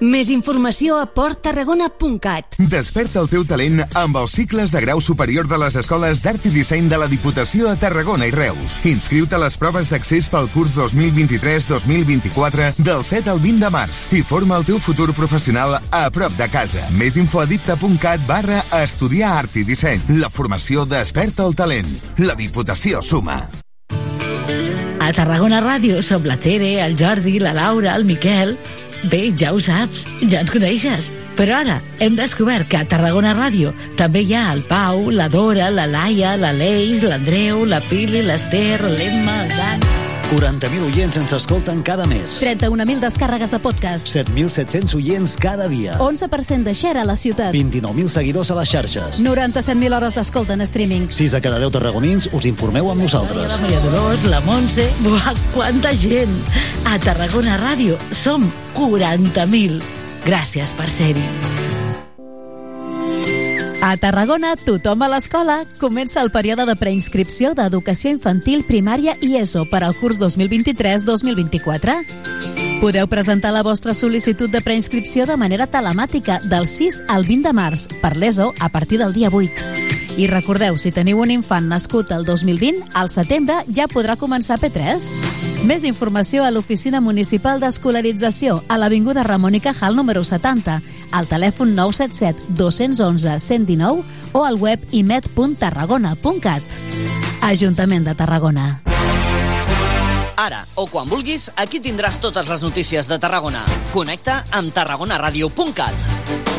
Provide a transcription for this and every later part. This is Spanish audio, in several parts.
Més informació a porttarragona.cat. Desperta el teu talent amb els cicles de grau superior de les escoles d'art i disseny de la Diputació a Tarragona i Reus. Inscriu-te a les proves d'accés pel curs 2023-2024 del 7 al 20 de març i forma el teu futur professional a prop de casa. Més info a dipta.cat barra estudiar art i disseny. La formació desperta el talent. La Diputació suma. A Tarragona Ràdio som la Tere, el Jordi, la Laura, el Miquel Bé, ja ho saps, ja ens coneixes. Però ara hem descobert que a Tarragona Ràdio també hi ha el Pau, la Dora, la Laia, la Leix, l'Andreu, la Pili, l'Ester, l'Emma, el Dan... 40.000 oients ens escolten cada mes. 31.000 descàrregues de podcast. 7.700 oients cada dia. 11% de share a la ciutat. 29.000 seguidors a les xarxes. 97.000 hores d'escolta en streaming. 6 de cada 10 tarragonins us informeu amb nosaltres. La Maria Dolors, la Montse... Buah, quanta gent! A Tarragona Ràdio som 40.000. Gràcies per ser-hi. A Tarragona, tothom a l'escola. Comença el període de preinscripció d'educació infantil, primària i ESO per al curs 2023-2024. Podeu presentar la vostra sol·licitud de preinscripció de manera telemàtica del 6 al 20 de març per l'ESO a partir del dia 8. I recordeu, si teniu un infant nascut el 2020, al setembre ja podrà començar P3. Més informació a l'Oficina Municipal d'Escolarització a l'Avinguda Ramon i Cajal número 70, al telèfon 977 211 119 o al web imet.tarragona.cat. Ajuntament de Tarragona. Ara o quan vulguis, aquí tindràs totes les notícies de Tarragona. Connecta amb tarragonaradio.cat.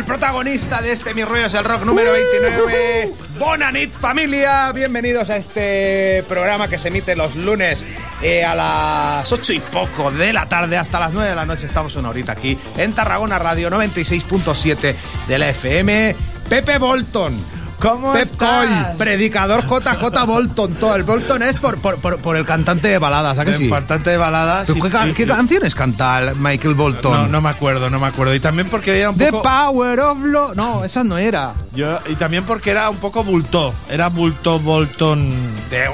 el protagonista de este Mi Rollo es el Rock número 29. Bonanit familia, bienvenidos a este programa que se emite los lunes eh, a las 8 y poco de la tarde hasta las 9 de la noche. Estamos una horita aquí en Tarragona Radio 96.7 de la FM. Pepe Bolton. ¿Cómo Pep estás? Coll, predicador JJ Bolton. Todo el Bolton es por, por, por, por el cantante de baladas, ¿a que El sí? cantante de baladas. ¿Pero y- ¿Qué, y- qué canciones canta el Michael Bolton? No, no me acuerdo, no me acuerdo. Y también porque era un The poco. Power of Love. No, esa no era. Yo, y también porque era un poco bulto. Era bulto Bolton. De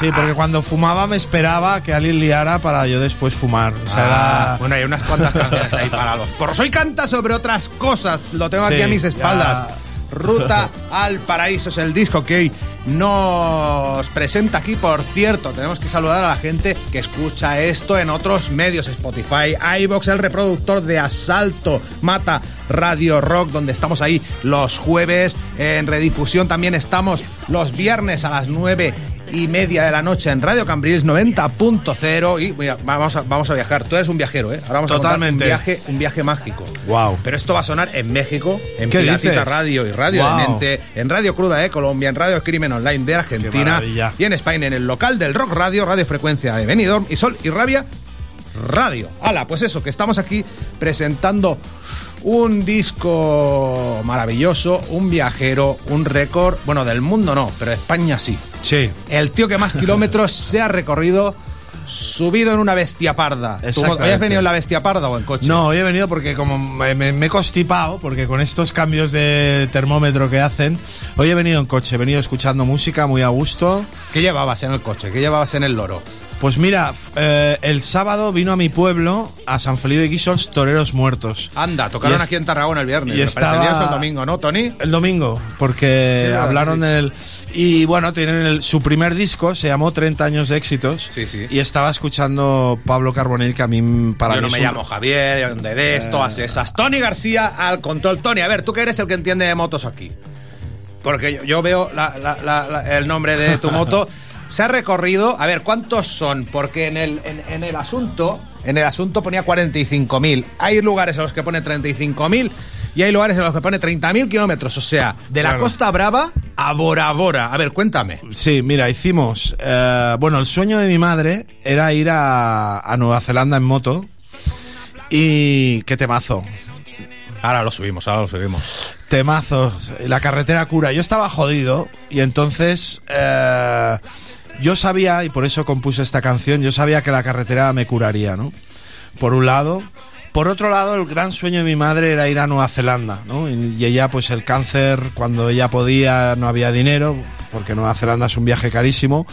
Sí, porque cuando fumaba me esperaba que alguien liara para yo después fumar. O sea, Ah, era- bueno, hay unas cuantas canciones ahí para los porros. Hoy canta sobre otras cosas. Lo tengo aquí Sí, a mis ya. espaldas. Ruta al Paraíso es el disco que hoy nos presenta aquí. Por cierto, tenemos que saludar a la gente que escucha esto en otros medios: Spotify, iBox, el reproductor de Asalto, Mata Radio Rock, donde estamos ahí los jueves. En redifusión también estamos los viernes a las 9 y media de la noche en Radio Cambrils 90.0 y mira, vamos a, vamos a viajar. Tú eres un viajero, ¿eh? Ahora vamos Totalmente. a contar un viaje, un viaje mágico. Wow. Pero esto va a sonar en México, en ¿Qué Piracita dices? Radio y Radio Wow. Demente, en Radio Cruda de Colombia, en Radio Crimen Online de Argentina y en España en el local del Rock Radio, Radio Frecuencia de Benidorm y Sol y Rabia Radio. Hala, pues eso, que estamos aquí presentando un disco maravilloso, un viajero, un récord, bueno, del mundo no, pero de España sí. Sí. El tío que más kilómetros se ha recorrido subido en una bestia parda. ¿Tú habías venido en la bestia parda o en coche? No, hoy he venido porque como me, me- me he constipado, porque con estos cambios de termómetro que hacen, hoy he venido en coche, he venido escuchando música muy a gusto. ¿Qué llevabas en el coche? ¿Qué llevabas en el loro? Pues mira, eh, el sábado vino a mi pueblo, a San Felipe de Guíxols, Toreros Muertos. Anda, tocaron es- aquí en Tarragona el viernes. y estaba-. El domingo, ¿no, Tony? El domingo, porque Sí, hablaron sí. Y bueno, tienen el- su primer disco, se llamó 30 años de éxitos. Sí, sí. Y estaba escuchando Pablo Carbonell, que a mí, para yo mí no me un- llamo Javier, yo de de esto, hace esas. Tony García al control. Tony, a ver, tú que eres el que entiende de motos aquí. Porque yo, yo veo la- la- la- la- el nombre de tu moto. Se ha recorrido, a ver, ¿cuántos son? Porque en el, en, en el asunto, en el asunto ponía 45.000. Hay lugares en los que pone 35.000 y hay lugares en los que pone 30.000 kilómetros. O sea, de la Claro. Costa Brava a Bora Bora. A ver, cuéntame. Sí, mira, hicimos. eh, bueno, el sueño de mi madre era ir a, a Nueva Zelanda en moto. Y qué temazo. Ahora lo subimos, ahora lo subimos. Temazo. La carretera cura. Yo estaba jodido y entonces eh, yo sabía, y por eso compuse esta canción, yo sabía que la carretera me curaría, ¿no? Por un lado. Por otro lado, el gran sueño de mi madre era ir a Nueva Zelanda, ¿no? Y, ella, pues el cáncer, cuando ella podía, no había dinero, porque Nueva Zelanda es un viaje carísimo.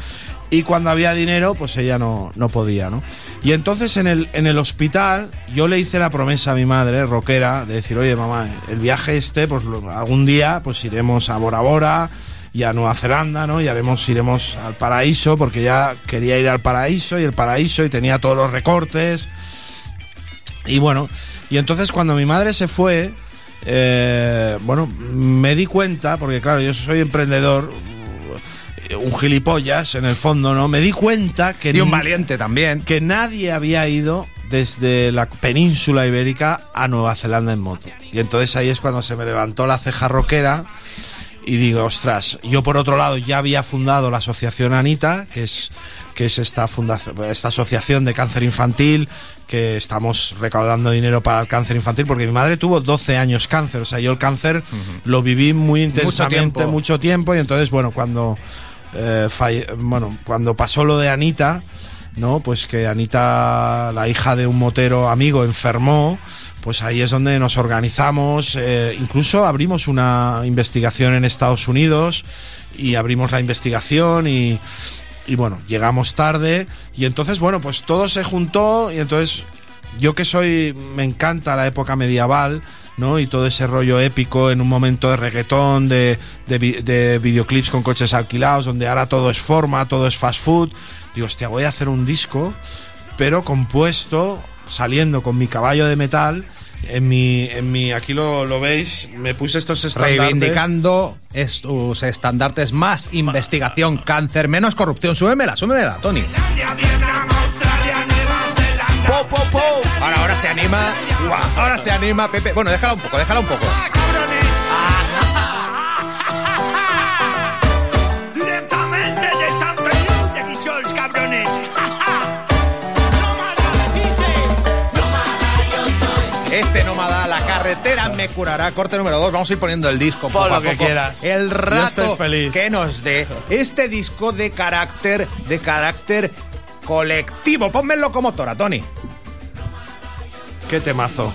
Y cuando había dinero, pues ella no, no podía, ¿no? Y entonces en el, en el hospital yo le hice la promesa a mi madre, rockera, de decir, oye mamá, el viaje este, pues algún día pues iremos a Bora Bora y a Nueva Zelanda, ¿no? Y haremos, iremos al paraíso, porque ya quería ir al paraíso y el paraíso y tenía todos los recortes. Y bueno, y entonces cuando mi madre se fue, eh, bueno, me di cuenta, porque claro, yo soy emprendedor, un gilipollas en el fondo, ¿no? Me di cuenta que Y un valiente también. que nadie había ido desde la península ibérica a Nueva Zelanda en moto. Y entonces ahí es cuando se me levantó la ceja roquera y digo, ostras, yo por otro lado ya había fundado la asociación Anita, que es, que es esta, fundación, esta asociación de cáncer infantil, que estamos recaudando dinero para el cáncer infantil, porque mi madre tuvo 12 años cáncer, o sea, yo el cáncer lo viví muy intensamente, tiempo. mucho tiempo, y entonces, bueno, cuando, eh, falle- bueno, cuando pasó lo de Anita, ¿no? Pues que Anita, la hija de un motero amigo, enfermó, pues ahí es donde nos organizamos, eh, incluso abrimos una investigación en Estados Unidos y abrimos la investigación y, y bueno, llegamos tarde y entonces, bueno, pues todo se juntó y entonces yo que soy, me encanta la época medieval, ¿no? Y todo ese rollo épico en un momento de reggaetón, de, de, de videoclips con coches alquilados, donde ahora todo es forma, todo es fast food. Digo, hostia, voy a hacer un disco, pero compuesto, saliendo con mi caballo de metal. En mi, en mi, aquí lo, lo veis, me puse estos estandartes. Reivindicando estos estandartes más investigación, cáncer, menos corrupción. Súbemela, súbemela, Tony. Po, po, po. Ahora, ahora se anima. Ahora se anima, Pepe. Bueno, déjala un poco, déjala un poco. Este nómada, la carretera me curará. Corte número 2. Vamos a ir poniendo el disco Pon lo que poco. quieras. El rato feliz. que nos dé este disco de carácter, de carácter colectivo. Ponme en locomotora, Tony. Qué temazo.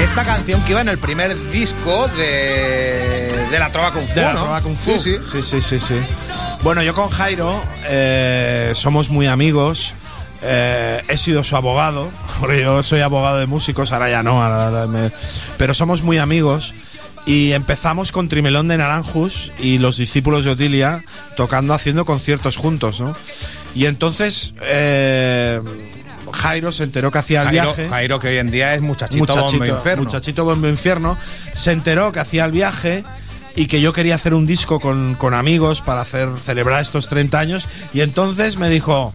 Esta canción que iba en el primer disco de, de la Trova Kung Fu, De la ¿no? Trova Kung Fu. Sí, sí. sí, sí, sí, sí. Bueno, yo con Jairo eh, somos muy amigos. Eh, he sido su abogado, porque yo soy abogado de músicos, ahora ya no, ahora- ahora me- pero somos muy amigos. Y empezamos con Trimelón de Naranjus y los discípulos de Otilia tocando, haciendo conciertos juntos, ¿no? Y entonces eh, Jairo se enteró que hacía el Jairo, viaje Jairo, que hoy en día es muchachito, muchachito, bombo inferno. muchachito bombo infierno, se enteró que hacía el viaje y que yo quería hacer un disco con, con amigos para hacer celebrar estos 30 años y entonces me dijo,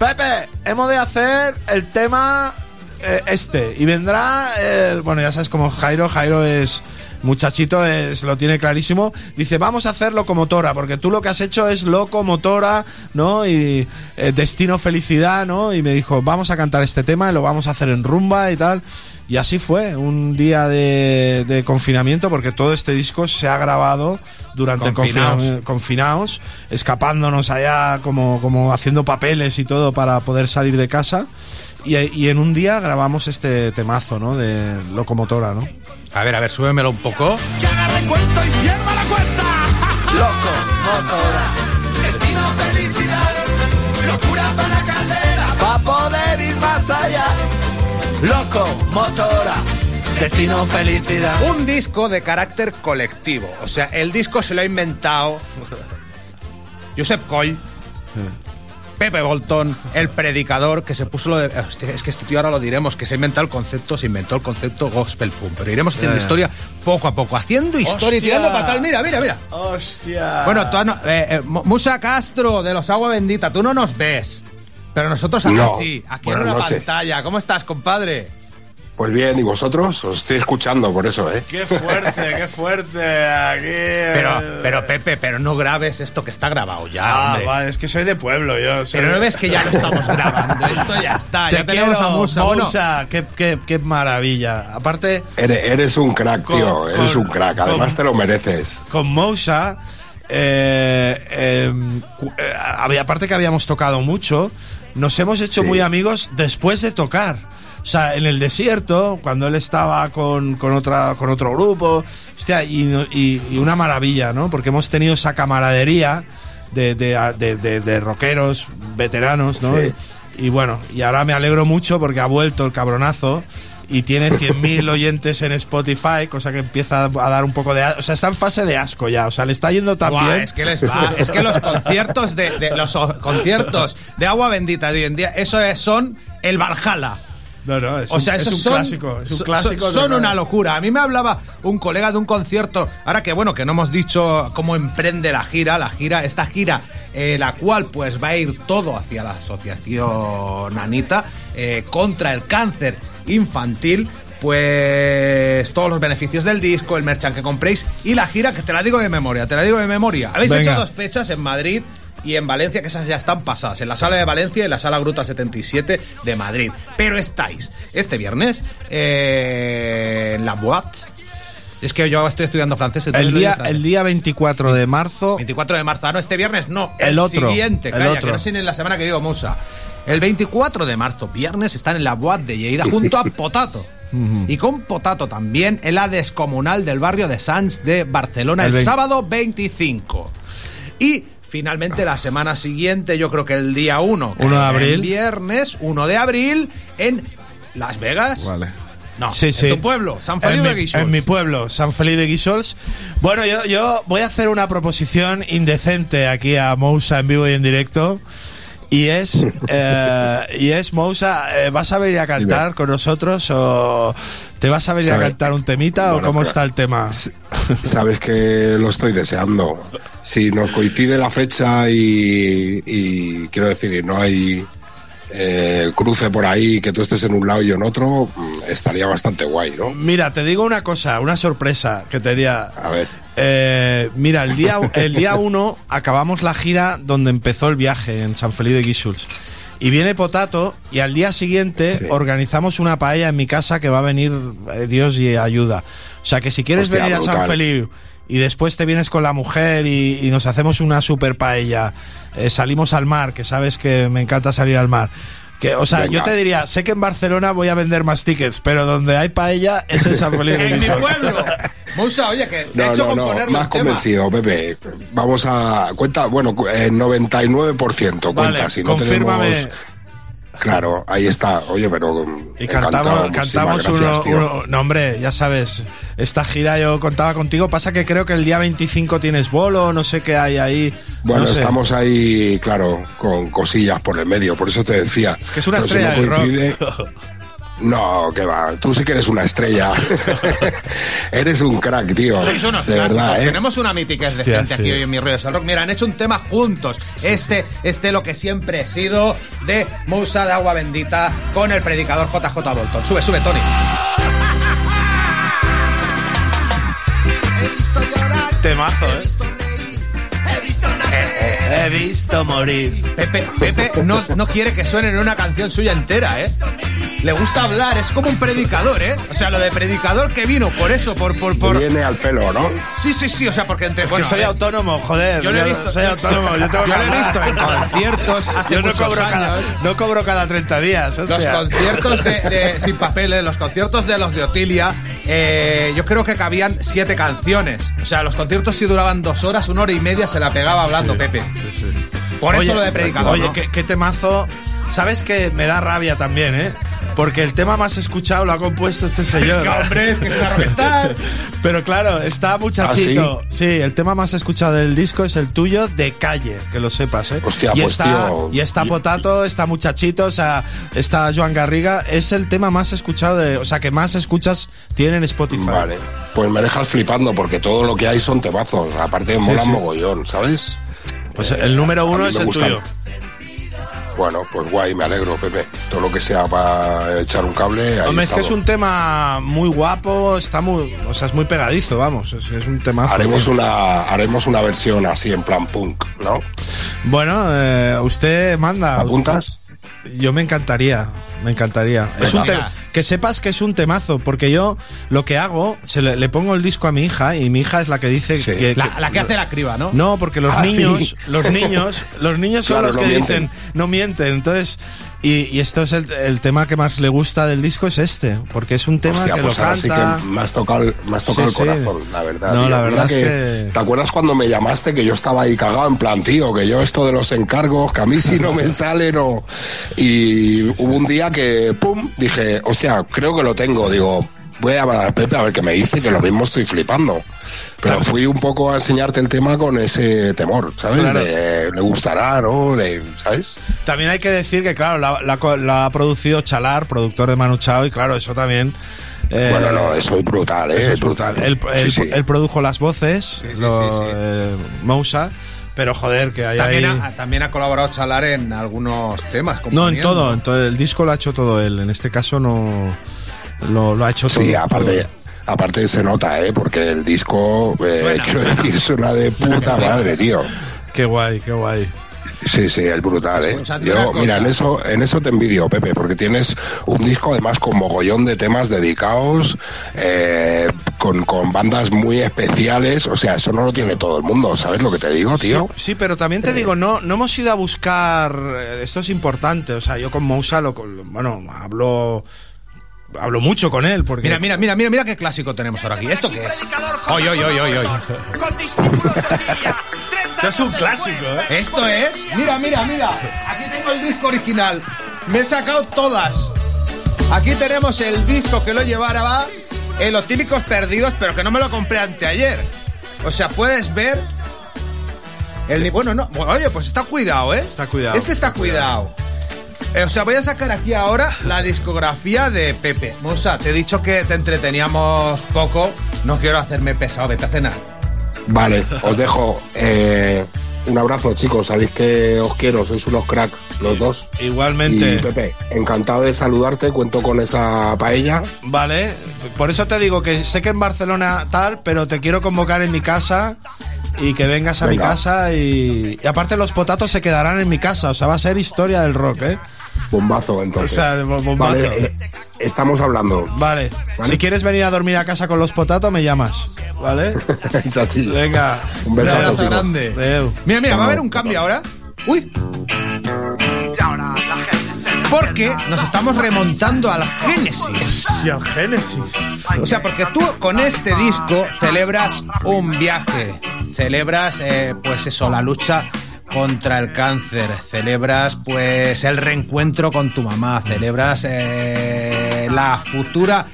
Pepe, hemos de hacer el tema eh, este y vendrá, el, bueno ya sabes como Jairo, Jairo es muchachito es, lo tiene clarísimo. Dice, vamos a hacer locomotora, porque tú lo que has hecho es locomotora, ¿no? Y eh, destino felicidad, ¿no? Y me dijo, vamos a cantar este tema y lo vamos a hacer en rumba y tal. Y así fue, un día de, de confinamiento, porque todo este disco se ha grabado durante el Confinaos. confinamiento confinados, escapándonos allá como, como haciendo papeles y todo para poder salir de casa. Y, y en un día grabamos este temazo, ¿no? De locomotora, ¿no? A ver, a ver, súbemelo un poco. Que haga recuento y pierda la cuenta. Loco, motora. Destino felicidad, locura allá. Loco, motora, destino felicidad. Un disco de carácter colectivo. O sea, el disco se lo ha inventado Josep Coll, Pepe Bolton, el predicador, que se puso lo de. Hostia, Es que este tío ahora lo diremos, que se ha inventado el concepto, se inventó el concepto gospel punk. Pero iremos haciendo ya. historia poco a poco, haciendo historia y tirando para tal. Mira, mira, mira. Hostia. Bueno, tú, no- eh, eh, Mu- Musa Castro, de los Agua Bendita, tú no nos ves. Pero nosotros acá No. sí, aquí Buenas en una noches. pantalla. ¿Cómo estás, compadre? Pues bien, ¿y vosotros? Os estoy escuchando por eso, ¿eh? Qué fuerte, qué fuerte. Aquí. Pero, pero Pepe, pero no grabes esto que está grabado ya, Ah, hombre. vale, es que soy de pueblo, yo. soy- Pero no ves que ya lo estamos grabando. Esto ya está. Te ya tenemos quiero, a Musa. Bueno, Mousa, qué, qué- qué maravilla. Aparte, Eres, eres un crack, Con- tío. Eres un crack. Además con- te lo mereces. con Mousa, eh, eh, cu- eh, había- aparte que habíamos tocado mucho, nos hemos hecho Sí. muy amigos después de tocar. O sea, en el desierto, cuando él estaba con, con otra, con otro grupo, hostia, y, y- y una maravilla, ¿no? Porque hemos tenido esa camaradería de, de, de- de- rockeros veteranos, ¿no? Sí. Y, y bueno, y ahora me alegro mucho porque ha vuelto el cabronazo y tiene 100.000 oyentes en Spotify, cosa que empieza a dar un poco de... O sea, está en fase de asco ya, o sea, le está yendo tan bien. es que les va. Es que los conciertos de, de- los conciertos de agua bendita de hoy en día, eso es- son el Valhalla. No, no, es o un, sea, es esos un son, clásico, es un clásico. so- son una locura. A mí me hablaba un colega de un concierto, ahora que bueno, que no hemos dicho cómo emprende la gira, la gira, esta gira, eh, la cual pues va a ir todo hacia la asociación Anita eh, contra el cáncer infantil. Pues todos los beneficios del disco, el merchan que compréis y la gira, que te la digo de memoria, te la digo de memoria. Habéis Venga. hecho dos fechas en Madrid y en Valencia, que esas ya están pasadas, en la sala de Valencia y en la sala Gruta 77 de Madrid. Pero estáis este viernes eh, en la Boîte. Es que yo estoy estudiando francés. El día, el día 24 de marzo, 24 de marzo. Ah, no, este viernes no. El, El otro, siguiente, el calla, otro. que no sé en la semana que digo Musa. El 24 de marzo, viernes, están en la Boat de Lleida junto a Potato. Y con Potato también en la descomunal del barrio de Sants de Barcelona el, El sábado 25. Y finalmente la semana siguiente, yo creo que el día 1, que 1 de abril. el viernes 1 de abril, en Las Vegas. Vale. No, Sí, sí. en tu pueblo, San Feliu en de mi, Guíxols. en mi pueblo, San Feliu de Guíxols. Bueno, yo, yo voy a hacer una proposición indecente aquí a Mousa en vivo y en directo. Y es, eh, y es Mousa, eh, ¿vas a venir a cantar con nosotros o te vas a venir a cantar un temita o cómo está el tema? Sabes que lo estoy deseando. Si nos coincide la fecha y, y quiero decir, y no hay eh, cruce por ahí, que tú estés en un lado y yo en otro, mm, estaría bastante guay, ¿no? Mira, te digo una cosa, una sorpresa que tenía. A ver. Eh, mira, el día, el día uno acabamos la gira donde empezó el viaje en San Feliu de Guíxols. Y viene Potato y al día siguiente Sí. organizamos una paella en mi casa que va a venir eh, Dios y ayuda. O sea que si quieres Hostia, venir a San. Feliu y después te vienes con la mujer y, y nos hacemos una super paella, eh, salimos al mar, que sabes que me encanta salir al mar. Que, o sea, Venga. yo te diría, sé que en Barcelona voy a vender más tickets, pero donde hay paella es en San Feliu de En mi pueblo. Musa, oye, que No, hecho no, más el tema. convencido, Pepe. Vamos a. Cuenta, bueno, cu- eh, 99% cuenta. Vale, si no confírmame. tenemos- Claro, ahí está. Oye, pero. mm, Y cantamos, cantamos gracias, uno, uno- No, hombre, ya sabes. Esta gira yo contaba contigo. Pasa que creo que el día 25 tienes bolo, no sé qué hay ahí. Bueno, no sé. estamos ahí, claro, con cosillas por el medio, por eso te decía. Es que es una Pero si estrella no coincide- rock. No, que va, tú sí que eres una estrella. eres un crack, tío. Sois unos de clásicos. verdad, ¿eh? Tenemos una mítica de gente sí. aquí hoy en mi del rock. Mira, han hecho un tema juntos. este, este lo que siempre he sido de Musa de Agua Bendita con el predicador JJ Bolton. Sube, sube, Tony. Temazo, ¿eh? He visto morir. Pepe, Pepe no, no quiere que suene en una canción suya entera, ¿eh? Le gusta hablar, es como un predicador, ¿eh? O sea, lo de predicador que vino, por eso, por... por, por... viene al pelo, ¿no? Sí, sí, sí, o sea, porque entre... Es bueno, que soy ver, autónomo, joder. Yo lo he visto. Soy autónomo. Yo, tengo Yo lo he visto en conciertos hace Yo no cobro, cada, años. no cobro cada 30 días. Los conciertos de, de- sin papeles, los conciertos de los de Otilia, eh, yo creo que cabían siete canciones. O sea, los conciertos si duraban dos horas, una hora y media se la pegaba hablando Pepe. Por eso lo de predicador. Oye, ¿no? ¿qué, qué temazo. Sabes que me da rabia también, ¿eh? Porque el tema más escuchado lo ha compuesto este señor. que, hombre, es que es una rockstar. Pero claro, está muchachito. sí? el tema más escuchado del disco es el tuyo de calle, que lo sepas, ¿eh? Hostia, y pues, está, tío, y está Potato, está Muchachito, o sea, está Joan Garriga. Es el tema más escuchado, de, o sea, que más escuchas tiene en Spotify. Vale. Pues me dejas flipando porque todo lo que hay son temazos. Aparte, Sí, mola sí. mogollón, ¿sabes? Pues el número uno es el gustan. tuyo. Bueno, pues guay, me alegro, Pepe. Todo lo que sea para echar un cable. Hombre, es que es un tema muy guapo, está muy, o sea, es muy pegadizo, vamos, es, es un temazo. Haremos una, haremos una versión así en plan punk, ¿no? Bueno, eh, usted manda. ¿Apuntas? Yo me encantaría, me encantaría. es un que sepas que es un temazo, porque yo lo que hago, se le, le pongo el disco a mi hija y mi hija es la que dice Sí. que, La, que- la que hace la criba, ¿no? No, porque los Ah, niños, sí. los niños, los niños son Claro, los que dicen no mienten. Entonces, y, y esto es el, el tema que más le gusta del disco es este, porque es un tema Hostia, que pues lo ahora canta. sí que me has tocado, el- me has tocado Sí, el sí. corazón, la verdad. No, tío. la verdad es que- ¿Te acuerdas cuando me llamaste que yo estaba ahí cagado en plan, tío, que yo esto de los encargos, que a mí si no me sale, no. Y hubo un día que, pum, dije, hostia, creo que lo tengo. Digo, voy a llamar a Pepe a ver qué me dice, que lo mismo estoy flipando. Pero fui un poco a enseñarte el tema con ese temor, ¿sabes? Claro. Le gustará, ¿no? Le- ¿Sabes? También hay que decir que, claro, la, la co- la ha producido Chalar, productor de Manu Chao, y claro, eso también. eh, bueno, no, eso es brutal, ¿eh? eso es brutal. Él, él- Sí, sí. él produjo las voces, sí, lo- sí, sí. eh, Mousa, pero joder, que hay También ahí. ha, también ha colaborado Chalar en algunos temas. No, en todo, en todo. El disco lo ha hecho todo él. En este caso no. Lo, lo ha hecho todo. Sí, aparte, todo. Aparte se nota, ¿eh? Porque el disco, eh, Suena, quiero suena. decir, suena de puta madre, tío. Qué guay, qué guay. Sí, sí, es brutal, ¿eh? Yo, mira, en eso, en eso te envidio, Pepe, porque tienes un disco además con mogollón de temas dedicados, eh, con, con bandas muy especiales, o sea, eso no lo tiene todo el mundo, ¿sabes lo que te digo, tío? Sí, sí, pero también te digo, no, no hemos ido a buscar. eh, Esto es importante. O sea, yo con Mousa lo. con- Bueno, hablo. Hablo mucho con él. Porque Mira, mira, mira, mira, mira qué clásico tenemos ahora aquí. ¿Esto qué es? Hoy, hoy, hoy, hoy, hoy. Esto es un clásico, ¿eh? Esto es. Mira, mira, mira. Aquí tengo el disco original. Me he sacado todas. Aquí tenemos el disco que lo llevaba en los típicos perdidos, pero que no me lo compré anteayer. O sea, puedes ver. El ni- bueno, no. Bueno, oye, pues está cuidado, ¿eh? Está cuidado. Este está cuidado. O sea, voy a sacar aquí ahora la discografía de Pepe. Mosa, te he dicho que te entreteníamos poco. No quiero hacerme pesado. Vete a cenar. Vale, os dejo. eh, un abrazo, chicos. Sabéis que os quiero, sois unos cracks, los dos. Igualmente. Y Pepe, encantado de saludarte, cuento con esa paella. Vale, por eso te digo que sé que en Barcelona tal, pero te quiero convocar en mi casa y que vengas a mi casa y, y aparte los potatos se quedarán en mi casa, o sea, va a ser historia del rock, ¿eh? Bombazo, entonces. O sea, bombazo. Vale, eh, estamos hablando. Vale. Vale. si quieres venir a dormir a casa con los potatos, me llamas, ¿vale? Venga. Un besazo, grande. Adeu. Mira, mira, va a haber un cambio ahora. Uy. Porque nos estamos remontando al Génesis. Y el Génesis. O sea, porque tú con este disco celebras un viaje, celebras, eh, pues eso, la lucha contra el cáncer, celebras pues el reencuentro con tu mamá, celebras eh, la futura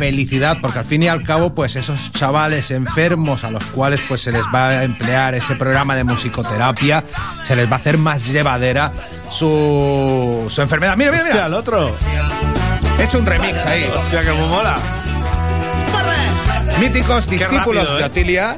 felicidad, porque al fin y al cabo, pues esos chavales enfermos a los cuales pues se les va a emplear ese programa de musicoterapia, se les va a hacer más llevadera su, su enfermedad. Mira, mira, Hostia, mira. el otro. He hecho un remix ahí. Hostia, que muy mola. Míticos discípulos rápido, de ¿eh? Otilia.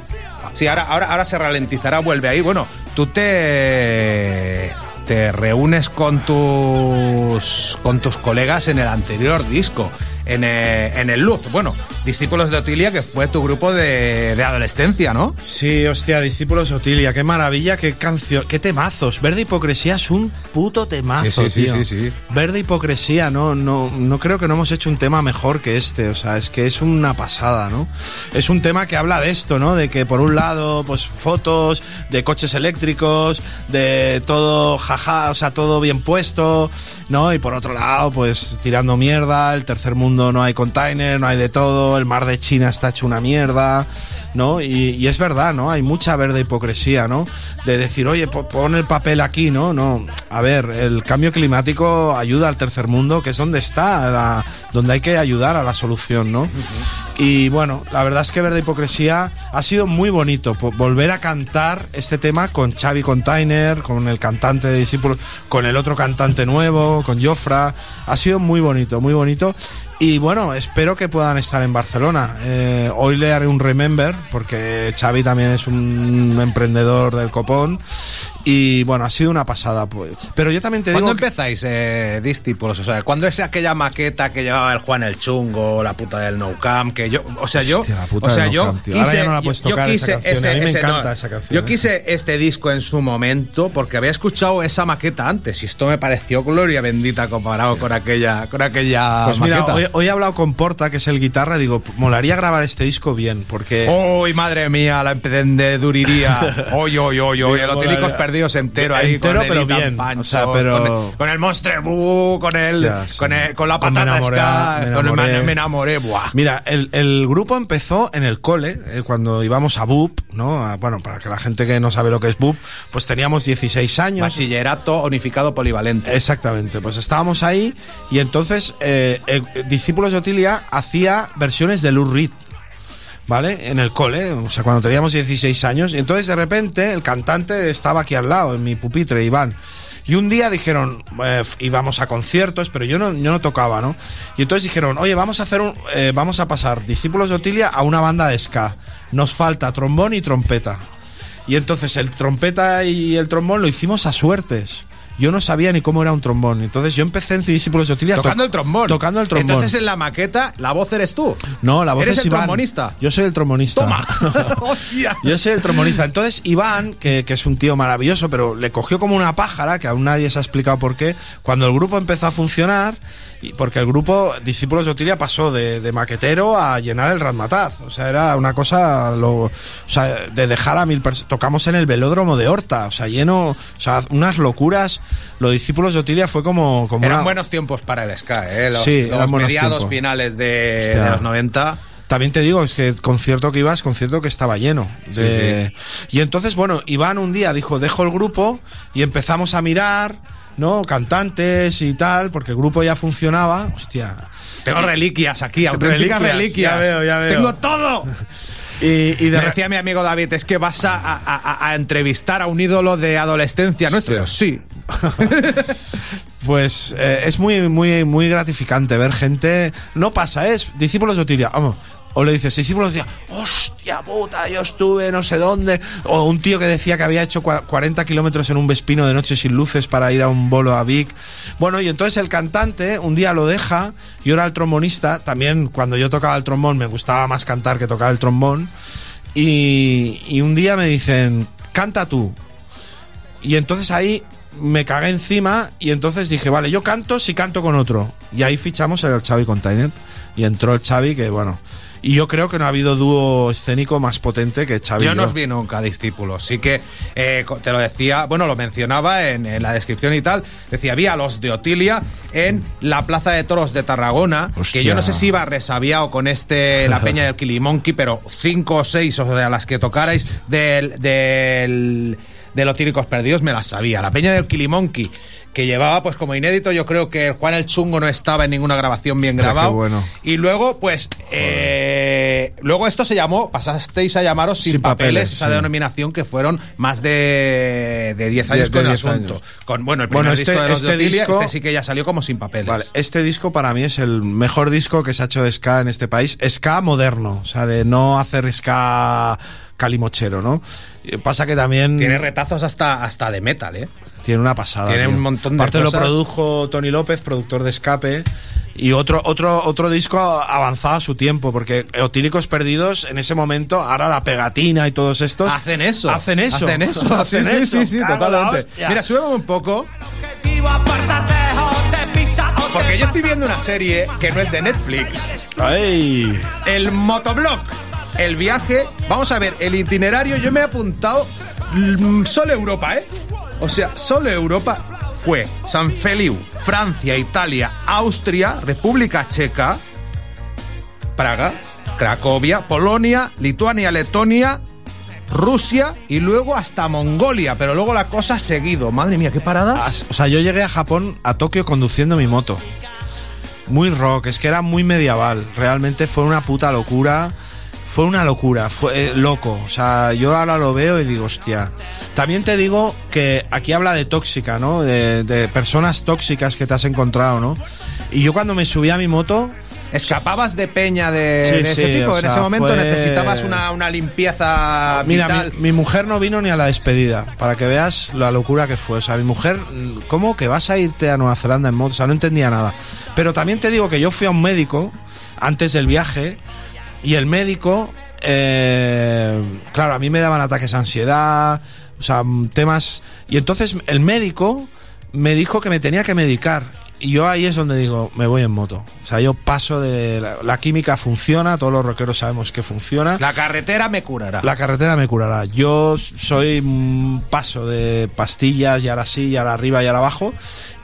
Sí, ahora, ahora, ahora se ralentizará, vuelve ahí. Bueno, tú te, te reúnes con tus, con tus colegas en el anterior disco, en, eh, en el Luz. Bueno, discípulos de Otilia, que fue tu grupo de, de adolescencia, ¿no? Sí, hostia, discípulos Otilia, qué maravilla, qué canción, qué temazos. Verde Hipocresía es un puto temazo, Sí, sí, sí, sí, sí. Verde Hipocresía, no, no, no creo que no hemos hecho un tema mejor que este, o sea, es que es una pasada, ¿no? Es un tema que habla de esto, ¿no? De que por un lado, pues fotos de coches eléctricos, de todo jaja, o sea, todo bien puesto, ¿no? Y por otro lado, pues tirando mierda, el tercer mundo no hay container, no hay de todo, el mar de China está hecho una mierda, ¿no? Y, y es verdad, ¿no? Hay mucha verde hipocresía, ¿no? De decir, oye, po- pon el papel aquí, ¿no? No, a ver, el cambio climático ayuda al tercer mundo, que es donde está, la- donde hay que ayudar a la solución, ¿no? Y bueno, la verdad es que Verde Hipocresía ha sido muy bonito volver a cantar este tema con Xavi Container, con el cantante de Discípulos, con el otro cantante nuevo, con Jofra. Ha sido muy bonito, muy bonito. Y bueno, espero que puedan estar en Barcelona. Eh, hoy le haré un remember, porque Xavi también es un emprendedor del copón. Y bueno, ha sido una pasada. Pues. Pero yo también te digo. ¿Cuándo que- empezáis, eh? O sea, ¿cuándo es aquella maqueta que llevaba el Juan el Chungo, la puta del No Camp? Que yo, o sea, yo, Hostia, la puta o sea, del No yo Camp, tío. Ahora ya no la puedes tocar esa canción. A mí me encanta esa canción, Yo eh. quise este disco en su momento porque había escuchado esa maqueta antes y esto me pareció gloria bendita comparado con aquella, con aquella Pues mira, maqueta. hoy, hoy he hablado con Porta, que es el guitarra, y digo, molaría grabar este disco bien, porque... ¡Uy, madre mía, la emprendeduría! ¡Oy, oy, oy, oy! El Digo, Otílicos molaría- perdidos entero ahí. Entero, con el pero bien, Panchos, o sea, pero- Con el, con el Monster Boo, con el, sí. con, el- con la Me patata enamoré, ska, me con el me, me enamoré, buah. Mira, el, el grupo empezó en el cole, eh, cuando íbamos a BUP, ¿no? A- bueno, para que la gente que no sabe lo que es BUP, pues teníamos 16 años. Bachillerato unificado polivalente. Exactamente, pues estábamos ahí y entonces eh, eh, Discípulos de Otilia hacía versiones de Lou Reed. ¿Vale? En el cole, o sea, cuando teníamos 16 años. Y entonces de repente el cantante estaba aquí al lado, en mi pupitre, Iván. Y un día dijeron, eh, íbamos a conciertos, pero yo no, yo no tocaba, ¿no? Y entonces dijeron, oye, vamos a hacer un, eh, vamos a pasar Discípulos de Otilia a una banda de ska. Nos falta trombón y trompeta. Y entonces el trompeta y el trombón lo hicimos a suertes. Yo no sabía ni cómo era un trombón. Entonces yo empecé en Discípulos de Otilia Tocando to- el trombón. Tocando el trombón. Entonces en la maqueta, la voz eres tú. no, la voz ¿Eres es el Iván. trombonista? Yo soy el trombonista. Toma. Hostia. Yo soy el trombonista. Entonces, Iván, que, que es un tío maravilloso, pero le cogió como una pájara, que aún nadie se ha explicado por qué, cuando el grupo empezó a funcionar, y porque el grupo Discípulos de Otilia pasó de, de maquetero a llenar el Razmataz. O sea, era una cosa, lo, o sea, de dejar a mil personas. Tocamos en el velódromo de Horta, o sea, lleno, o sea, unas locuras. Los Discípulos de Otilia fue como, como Eran una- buenos tiempos para el ska, ¿eh? Los, Sí, los mediados tiempos. finales de, Hostia. de los 90. También te digo, es que el concierto que ibas, concierto que estaba lleno. de- Y entonces, bueno, Iván un día dijo, dejo el grupo y empezamos a mirar, ¿no? Cantantes y tal, porque el grupo ya funcionaba. Hostia. Tengo reliquias aquí, auténticas Reliquias, reliquias. ya veo, ya veo. Tengo todo. Y, y de Me re- decía mi amigo David, es que vas a, a- a- a entrevistar a un ídolo de adolescencia nuestro. Sí. Pues eh, es muy, muy, muy gratificante ver gente. No pasa, es discípulos de Otilia. Vamos. O le dices, discípulos de Otilia, hostia puta, yo estuve no sé dónde. O un tío que decía que había hecho cua- 40 kilómetros en un Vespino de noche sin luces para ir a un bolo a Vic. Bueno, y entonces el cantante un día lo deja. Yo era el trombonista. También cuando yo tocaba el trombón me gustaba más cantar que tocar el trombón. Y, y un día me dicen, canta tú. Y entonces ahí me cagué encima y entonces dije, vale, yo canto si canto con otro. Y ahí fichamos el Xavi Container. Y entró el Xavi que, bueno... Y yo creo que no ha habido dúo escénico más potente que Xavi. y Yo no os vi nunca discípulos. Sí que eh, te lo decía, bueno, lo mencionaba en, en la descripción y tal. Decía, había los de Otilia en la Plaza de Toros de Tarragona. Hostia. Que yo no sé si iba resabiado con este, la peña del Kilimonkey, pero cinco o seis o de las que tocarais del. del de los tíricos perdidos me las sabía. La peña del Kilimonkey, que llevaba pues como inédito, yo creo que el Juan el Chungo no estaba en ninguna grabación bien Hostia, grabado. bueno. Y luego, pues, eh, luego esto se llamó, pasasteis a llamaros sin, Sin papeles, papeles, esa sí. denominación que fueron más de, de 10 años De- de con el 10 asunto. años. Con, bueno, el primer Bueno, disco este- de los de este Otilia, disco- este sí que ya salió como sin papeles. Vale, este disco para mí es el mejor disco que se ha hecho de ska en este país. Ska moderno, o sea, de no hacer ska calimochero, ¿no? Eh, Pasa que también Tiene retazos hasta, hasta de metal, ¿eh? tiene una pasada. Tiene tío. un montón de Aparte lo cosas. produjo Tony López, productor de Escape. Y otro, otro, otro disco avanzado a su tiempo, porque Otílicos Perdidos en ese momento, ahora la pegatina y todos estos. Hacen eso. Hacen eso. Hacen eso. Hacen sí, sí, eso. sí, sí, la totalmente. Mira, súbeme un poco. Porque yo estoy viendo una serie que no es de Netflix. ¡Ay! El motoblog. El viaje. Vamos a ver, el itinerario. Yo me he apuntado. mm, Solo Europa, ¿eh? O sea, solo Europa fue San Feliu, Francia, Italia, Austria, República Checa, Praga, Cracovia, Polonia, Lituania, Letonia, Rusia y luego hasta Mongolia. Pero luego la cosa ha seguido. Madre mía, qué paradas. As- O sea, yo llegué a Japón, a Tokio, conduciendo mi moto. Muy rock, es que era muy medieval. Realmente fue una puta locura. Fue una locura, fue eh, loco. O sea, yo ahora lo veo y digo, hostia. También te digo que aquí habla de tóxica, ¿no? De, de personas tóxicas que te has encontrado, ¿no? Y yo cuando me subí a mi moto, ¿Escapabas de peña de, Sí, de ese sí, tipo? en sea, ese momento fue- necesitabas una, una limpieza Mira, vital. mi, mi mujer no vino ni a la despedida, para que veas la locura que fue. O sea, mi mujer, ¿cómo que vas a irte a Nueva Zelanda en moto? O sea, no entendía nada. Pero también te digo que yo fui a un médico antes del viaje y el médico, eh, claro, a mí me daban ataques de ansiedad, o sea, temas... Y entonces el médico me dijo que me tenía que medicar. Y yo ahí es donde digo, me voy en moto. O sea, yo paso de... La, la química funciona, todos los rockeros sabemos que funciona. La carretera me curará. La carretera me curará. Yo soy un paso de pastillas y ahora sí, y ahora arriba y ahora abajo.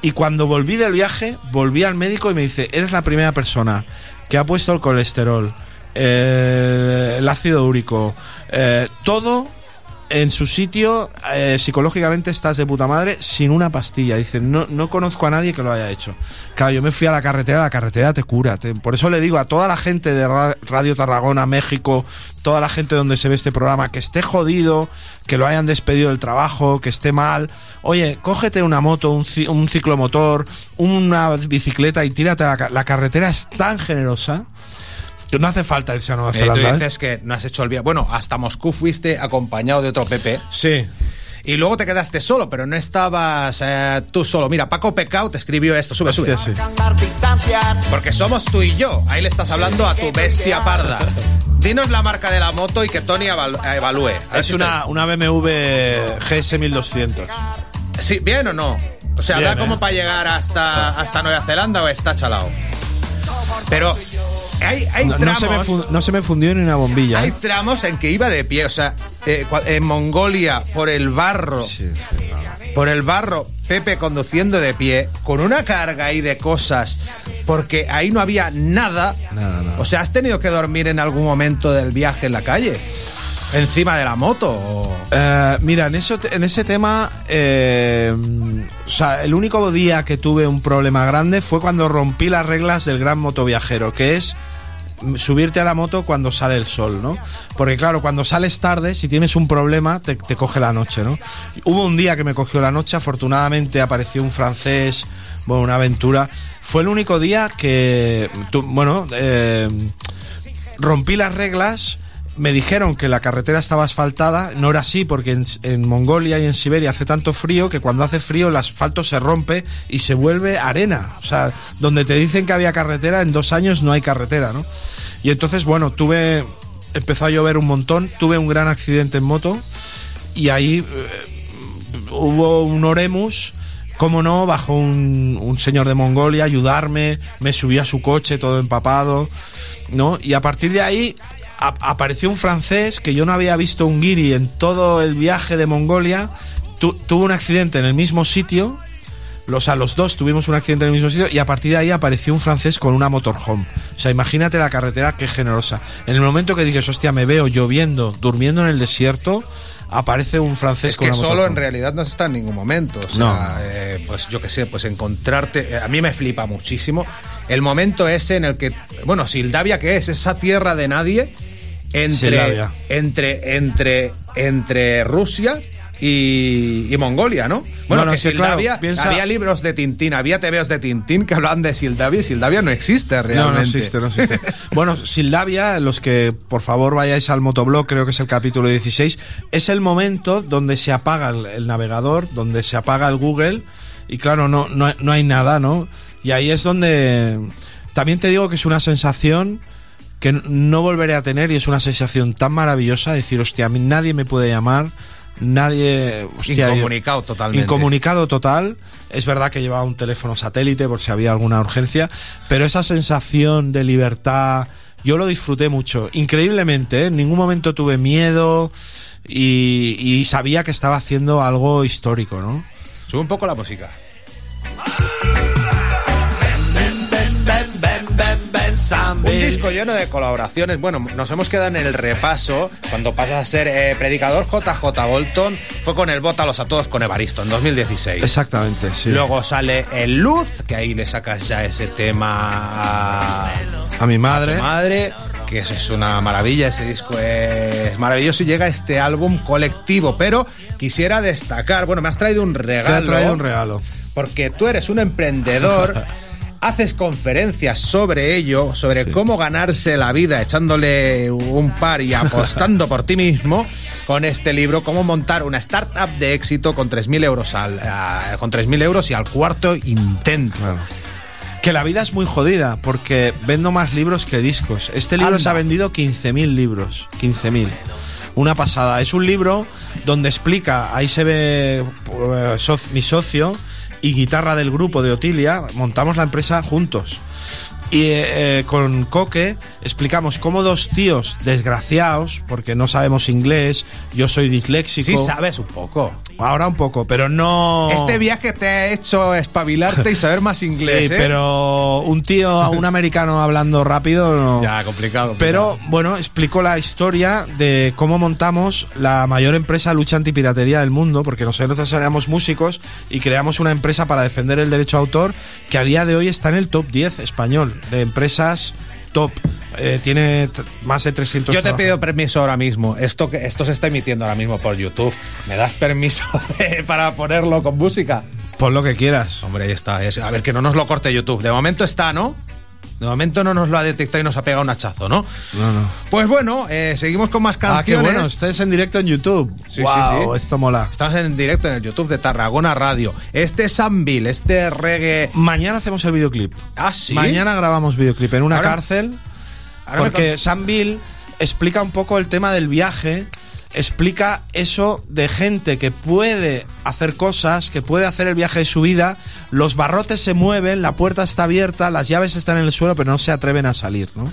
Y cuando volví del viaje, volví al médico y me dice, eres la primera persona que ha puesto el colesterol, eh, el ácido úrico, eh, todo en su sitio, eh, psicológicamente estás de puta madre sin una pastilla. Dice, no, no conozco a nadie que lo haya hecho. Claro, yo me fui a la carretera, la carretera te cura. por eso le digo a toda la gente de Ra- Radio Tarragona, México, toda la gente donde se ve este programa, que esté jodido, que lo hayan despedido del trabajo, que esté mal. Oye, cógete una moto, un, un ciclomotor, una bicicleta y tírate a la, la carretera. Es tan generosa que no hace falta irse a Nueva Eh, tú Zelanda. ¿eh? dices que no has hecho el viaje. Bueno, hasta Moscú fuiste acompañado de otro Pepe. Sí. Y luego te quedaste solo, pero no estabas eh, tú solo. Mira, Paco Pecao te escribió esto. Sube, sube. Sí. Porque somos tú y yo. Ahí le estás hablando a tu bestia parda. Dinos la marca de la moto y que Tony evalúe. Es una, una BMW GS 1200. está- Sí, ¿Bien o no? O sea, Bien, ¿da como para llegar hasta, hasta Nueva Zelanda o está chalado? Pero hay, hay No, no tramos... se me fun- no se me fundió ni una bombilla. Hay ¿eh? tramos en que iba de pie, o sea, eh, en Mongolia, por el barro, Sí, sí, no. por el barro, Pepe conduciendo de pie, con una carga ahí de cosas, porque ahí no había nada. Nada, nada. O sea, ¿has tenido que dormir en algún momento del viaje en la calle? ¿Encima de la moto? Eh, mira, en, eso, en ese tema, eh, o sea, el único día que tuve un problema grande fue cuando rompí las reglas del gran motoviajero, que es subirte a la moto cuando sale el sol, ¿no? Porque claro, cuando sales tarde, si tienes un problema, te, coge la noche, ¿no? Hubo un día que me cogió la noche, afortunadamente apareció un francés, bueno, una aventura. Fue el único día que, bueno, eh, rompí las reglas. Me dijeron que la carretera estaba asfaltada, no era así porque en, Mongolia y en Siberia hace tanto frío que cuando hace frío el asfalto se rompe y se vuelve arena. O sea, donde te dicen que había carretera, en dos años no hay carretera, ¿no? Y entonces, bueno, tuve, empezó a llover un montón, tuve un gran accidente en moto y ahí eh, hubo un Oremus, como no, bajó un, un señor de Mongolia a ayudarme, me subí a su coche todo empapado, ¿no? Y a partir de ahí a- apareció un francés que yo no había visto un guiri en todo el viaje de Mongolia, tu- tuvo un accidente en el mismo sitio, los, a los dos tuvimos un accidente en el mismo sitio y a partir de ahí apareció un francés con una motorhome. O sea, imagínate la carretera, qué generosa. En el momento que dices, hostia, me veo lloviendo, durmiendo en el desierto, aparece un francés Es con que una solo en realidad no está en ningún momento. O sea, No. eh, pues yo qué sé, pues encontrarte. eh, A mí me flipa muchísimo el momento ese en el que. Bueno, Sildavia, ¿qué es? Esa tierra de nadie entre. Entre, entre, entre Rusia. Y, y Mongolia, ¿no? Bueno, No, no, que sí, claro, Sildavia, piensa- había libros de Tintín, había TVOs de Tintín que hablaban de Sildavia y Sildavia no existe No, realmente. no existe, no existe. bueno, Sildavia, los que por favor vayáis al motoblog, creo que es el capítulo 16, es el momento donde se apaga el, el navegador, donde se apaga el Google y claro, no, no, no hay nada, ¿no? Y ahí es donde... También te digo que es una sensación que no volveré a tener y es una sensación tan maravillosa decir, hostia, a mí nadie me puede llamar, nadie... Hostia, Incomunicado totalmente. Incomunicado total. Es verdad que llevaba un teléfono satélite por si había alguna urgencia, pero esa sensación de libertad, yo lo disfruté mucho, increíblemente. ¿eh? En ningún momento tuve miedo y, y sabía que estaba haciendo algo histórico, ¿no? Sube un poco la música. Un disco lleno de colaboraciones. Bueno, nos hemos quedado en el repaso. Cuando pasas a ser eh, predicador, JJ Bolton fue con el Bótalos a todos con Evaristo en 2016. Exactamente, sí. Luego sale el Luz, que ahí le sacas ya ese tema a, a mi madre. a tu madre, que eso es una maravilla. Ese disco es maravilloso y llega este álbum colectivo. Pero quisiera destacar, bueno, me has traído un Te regalo. ha traído un regalo. Porque tú eres un emprendedor. Haces conferencias sobre ello, sobre Sí. cómo ganarse la vida echándole un par y apostando por ti mismo con este libro, cómo montar una startup de éxito con 3.000 euros, al, a- con 3.000 euros y al cuarto intento. Que la vida es muy jodida porque vendo más libros que discos. Este libro Anda. se ha vendido 15.000 libros. 15.000. Una pasada. Es un libro donde explica, ahí se ve eh, soc- mi socio y guitarra del grupo de Otilia, montamos la empresa juntos. Y eh, eh, con Coque explicamos cómo dos tíos desgraciados, porque no sabemos inglés, yo soy disléxico. Sí sabes un poco. Ahora un poco, pero no... Este viaje te ha hecho espabilarte y saber más inglés, Sí, ¿eh? pero un tío, un americano hablando rápido, no. Ya, complicado. Pero bueno, explico la historia de cómo montamos la mayor empresa lucha antipiratería del mundo, porque nosotros éramos músicos y creamos una empresa para defender el derecho a autor que a día de hoy está en el top 10 español de empresas top. Eh, tiene más de 300 Yo te pido permiso ahora mismo. Esto esto se está emitiendo ahora mismo por YouTube. ¿Me das permiso de- para ponerlo con música? Pon lo que quieras. Hombre, ahí está. Es- A ver, que no nos lo corte YouTube. De momento está, ¿no? De momento no nos lo ha detectado y nos ha pegado un hachazo, ¿no? No, no. Pues bueno, eh, seguimos con más Ah, qué canciones. bueno, estés en directo en YouTube. Sí, Guau, sí, sí. esto mola. Estamos en directo en el YouTube de Tarragona Radio. Este Sambil, este reggae. Mañana hacemos el videoclip. Ah, sí. Mañana grabamos videoclip en una Ahora- cárcel. Ahora porque con- Sam Bill explica un poco el tema del viaje. Explica eso de gente que puede hacer cosas, que puede hacer el viaje de su vida. Los barrotes se mueven, la puerta está abierta, las llaves están en el suelo, pero no se atreven a salir, ¿no?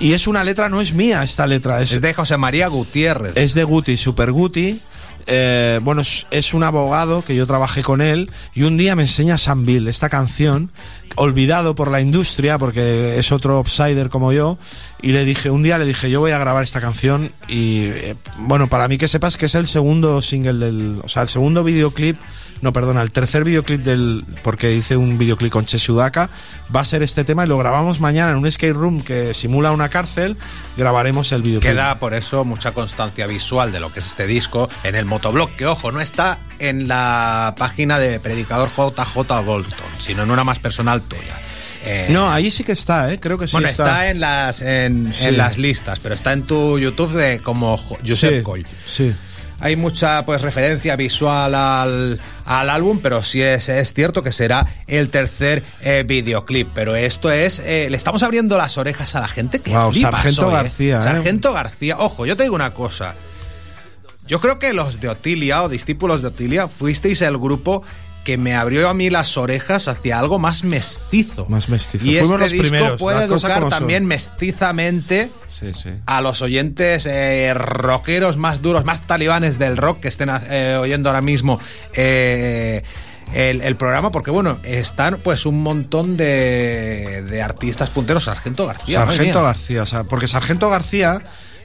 Y es una letra, no es mía esta letra, es, Es de José María Gutiérrez. es de Guti, Super Guti. Eh, bueno, es, es un abogado que yo trabajé con él y un día me enseña Sam Bill esta canción, olvidado por la industria porque es otro outsider como yo, y le dije, un día le dije, yo voy a grabar esta canción y eh, bueno, para mí que sepas que es el segundo single del, o sea, el segundo videoclip, no, perdona, el tercer videoclip del, porque hice un videoclip con Che Sudaka, va a ser este tema y lo grabamos mañana en un skate room que simula una cárcel, grabaremos el videoclip. Queda por eso mucha constancia visual de lo que es este disco en el motoblog, que ojo, no está en la página de Predicador JJ Bolton, sino en una más personal Eh, No, ahí sí que está, ¿eh? Creo que sí bueno, está, en, las, en, Sí. en las listas, pero está en tu YouTube de como Jo- Josep sí, Coll. Sí. Hay mucha pues referencia visual al, al álbum, pero sí es, es cierto que será el tercer eh, videoclip. Pero esto es. eh, le estamos abriendo las orejas a la gente que flipas Sargento. García. Sargento García. Ojo, yo te digo una cosa. Yo creo que los de Otilia o discípulos de Otilia fuisteis el grupo que me abrió a mí las orejas hacia algo más mestizo. Más mestizo. Y Fuimos este los disco primeros, puede educar son. también mestizamente Sí, sí. a los oyentes eh, rockeros más duros, más talibanes del rock que estén eh, oyendo ahora mismo eh, el, el programa, porque bueno, están pues un montón de, de artistas punteros. Sargento García. Sargento. García, o sea, porque Sargento García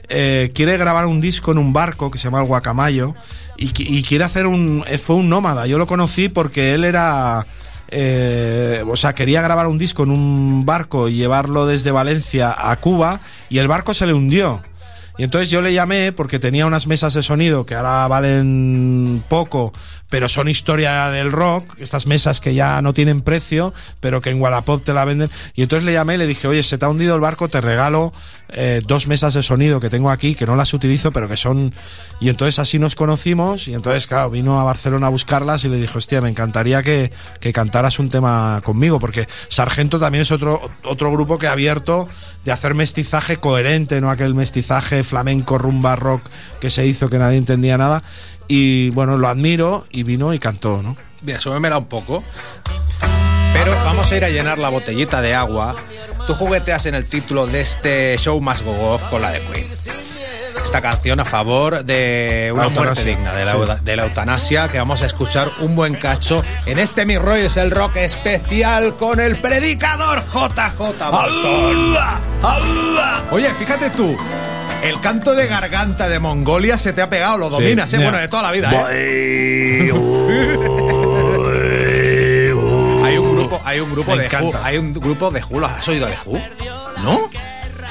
eh, quiere grabar un disco en un barco que se llama el Guacamayo y, y quiere hacer un. eh, Fue un nómada. Yo lo conocí porque él era. eh, o sea, quería grabar un disco en un barco y llevarlo desde Valencia a Cuba y el barco se le hundió. Y entonces yo le llamé porque tenía unas mesas de sonido que ahora valen poco, pero son historia del rock, estas mesas que ya no tienen precio, pero que en Wallapop te la venden. Y entonces le llamé y le dije, oye, se te ha hundido el barco, te regalo eh, dos mesas de sonido que tengo aquí, que no las utilizo, pero que son... Y entonces así nos conocimos y entonces, claro, vino a Barcelona a buscarlas y le dije, hostia, me encantaría que, que cantaras un tema conmigo, porque Sargento también es otro, otro grupo que ha abierto de hacer mestizaje coherente, no aquel mestizaje flamenco, rumba, rock que se hizo que nadie entendía nada. Y bueno, lo admiro y vino y cantó, ¿no? Mira, súbemela un poco. Pero vamos a ir a llenar la botellita de agua. Tú jugueteas en el título de este show más go off con la de Queen. esta canción a favor de una muerte digna, de la, sí. de la eutanasia, que vamos a escuchar un buen cacho en este Mi Rollo es el Rock especial con el predicador JJ Bolton. Oye, fíjate tú, el canto de garganta de Mongolia se te ha pegado, lo dominas, ¿eh? ya. Bueno, de toda la vida, ¿eh? Hay un grupo, hay un grupo Me de Who, hay un grupo de Who, ¿lo has oído de Who? ¿No?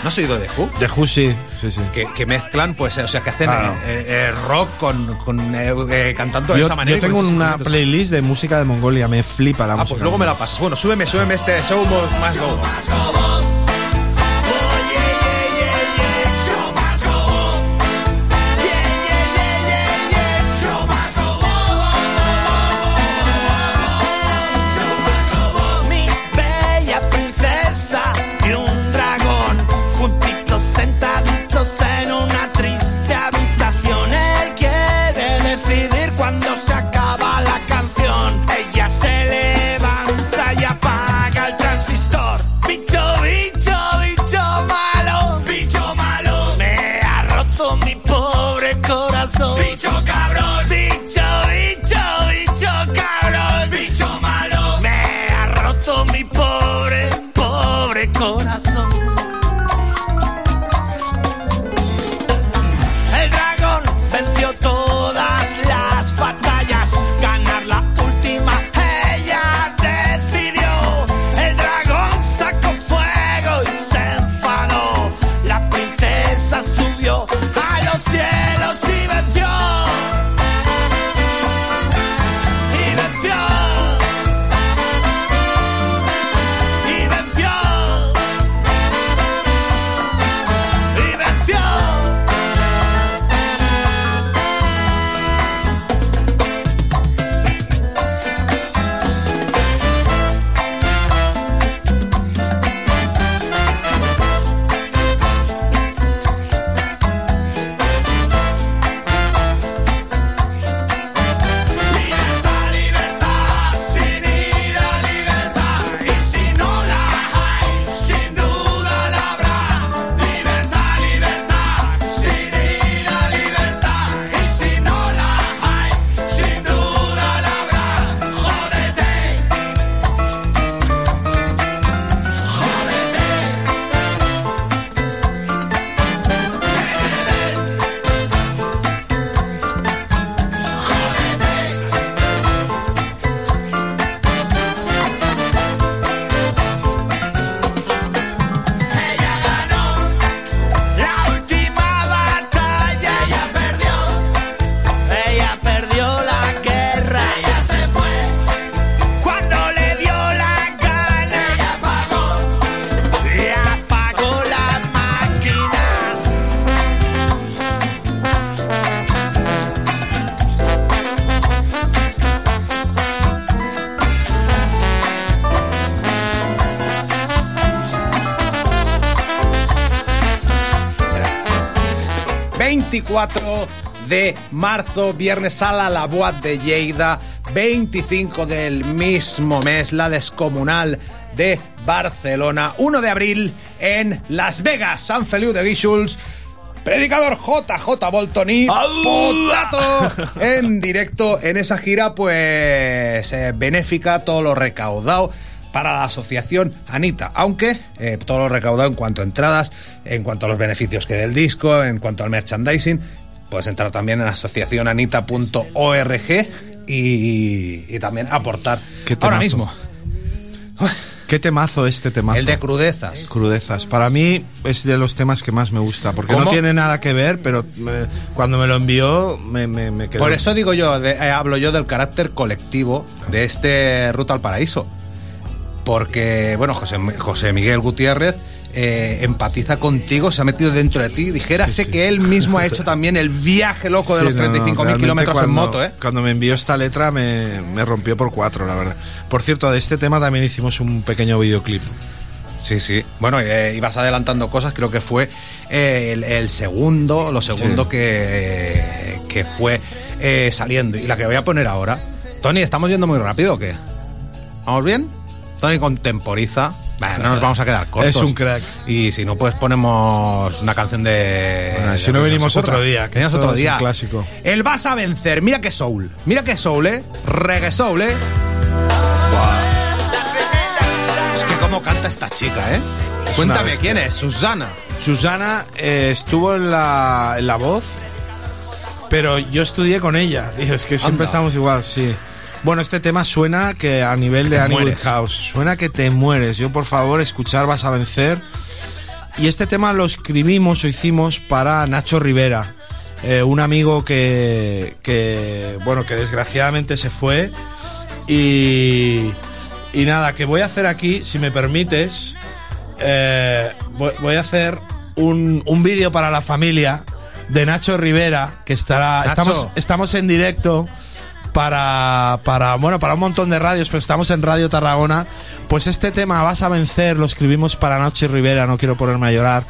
¿No has oído de Who? De Who sí, sí, sí. Que, que mezclan, pues, eh, o sea, que hacen Claro. eh, eh, rock con, con eh, eh, cantando de esa manera. yo tengo una playlist de música de Mongolia, me flipa la Ah, música. pues luego me la pasas. Bueno, súbeme, súbeme este show must más go. 24 de marzo, viernes sala la Boat de Lleida. 25 del mismo mes, la descomunal de Barcelona. 1 de abril en Las Vegas, San Feliu de Guíxols. Predicador JJ Bolton y Potato en directo en esa gira, pues eh, benéfica, todo lo recaudado para la asociación Anita. Aunque eh, todo lo recaudado en cuanto a entradas, en cuanto a los beneficios que del disco, en cuanto al merchandising, puedes entrar también en asociacionanita.org y, y también aportar ahora mismo. Qué temazo este temazo. El de crudezas. Crudezas. Para mí es de los temas que más me gusta, porque ¿Cómo? no tiene nada que ver, pero me- cuando me lo envió me, me, me quedó. Por eso digo yo, de- eh, hablo yo del carácter colectivo de este Ruta al Paraíso. Porque, bueno, José, José Miguel Gutiérrez eh, empatiza contigo, se ha metido dentro de ti. Dijérase que él mismo ha hecho también el viaje loco de Sí, los no, no, 35.000 realmente kilómetros en moto, ¿eh? Cuando me envió esta letra me, me rompió por cuatro, la verdad. Por cierto, de este tema también hicimos un pequeño videoclip. Sí, sí. Bueno, eh, ibas adelantando cosas, creo que fue eh, el, el segundo, lo segundo Sí. que, que fue eh, saliendo. Y la que voy a poner ahora. Tony, ¿estamos yendo muy rápido o qué? ¿Vamos bien? Tony contemporiza. Bueno, no nos vamos a quedar cortos. Es un crack. Y si no, pues ponemos una canción de. Bueno, de si no que venimos otro día, que otro es un día. clásico. El vas a vencer. Mira qué soul. Mira qué soul, ¿eh? Reggae soul, ¿eh? Es que cómo canta esta chica, ¿eh? Es Cuéntame quién es, Susana. Susana eh, estuvo en la, en la voz, pero yo estudié con ella. Tío, es que siempre estamos igual, sí. Bueno, este tema suena que a nivel de Animal mueres. House, suena que te mueres. Yo, por favor, escuchar vas a vencer. Y este tema lo escribimos o hicimos para Nacho Rivera, eh, un amigo que, que, bueno, que desgraciadamente se fue. Y, y nada, que voy a hacer aquí, si me permites, eh, voy, voy a hacer un, un vídeo para la familia de Nacho Rivera, que estará. Nacho. Estamos, estamos en directo para, para, bueno, para un montón de radios, pero estamos en Radio Tarragona. Pues este tema, Vas a vencer, lo escribimos para Nacho Rivera, no quiero ponerme a llorar.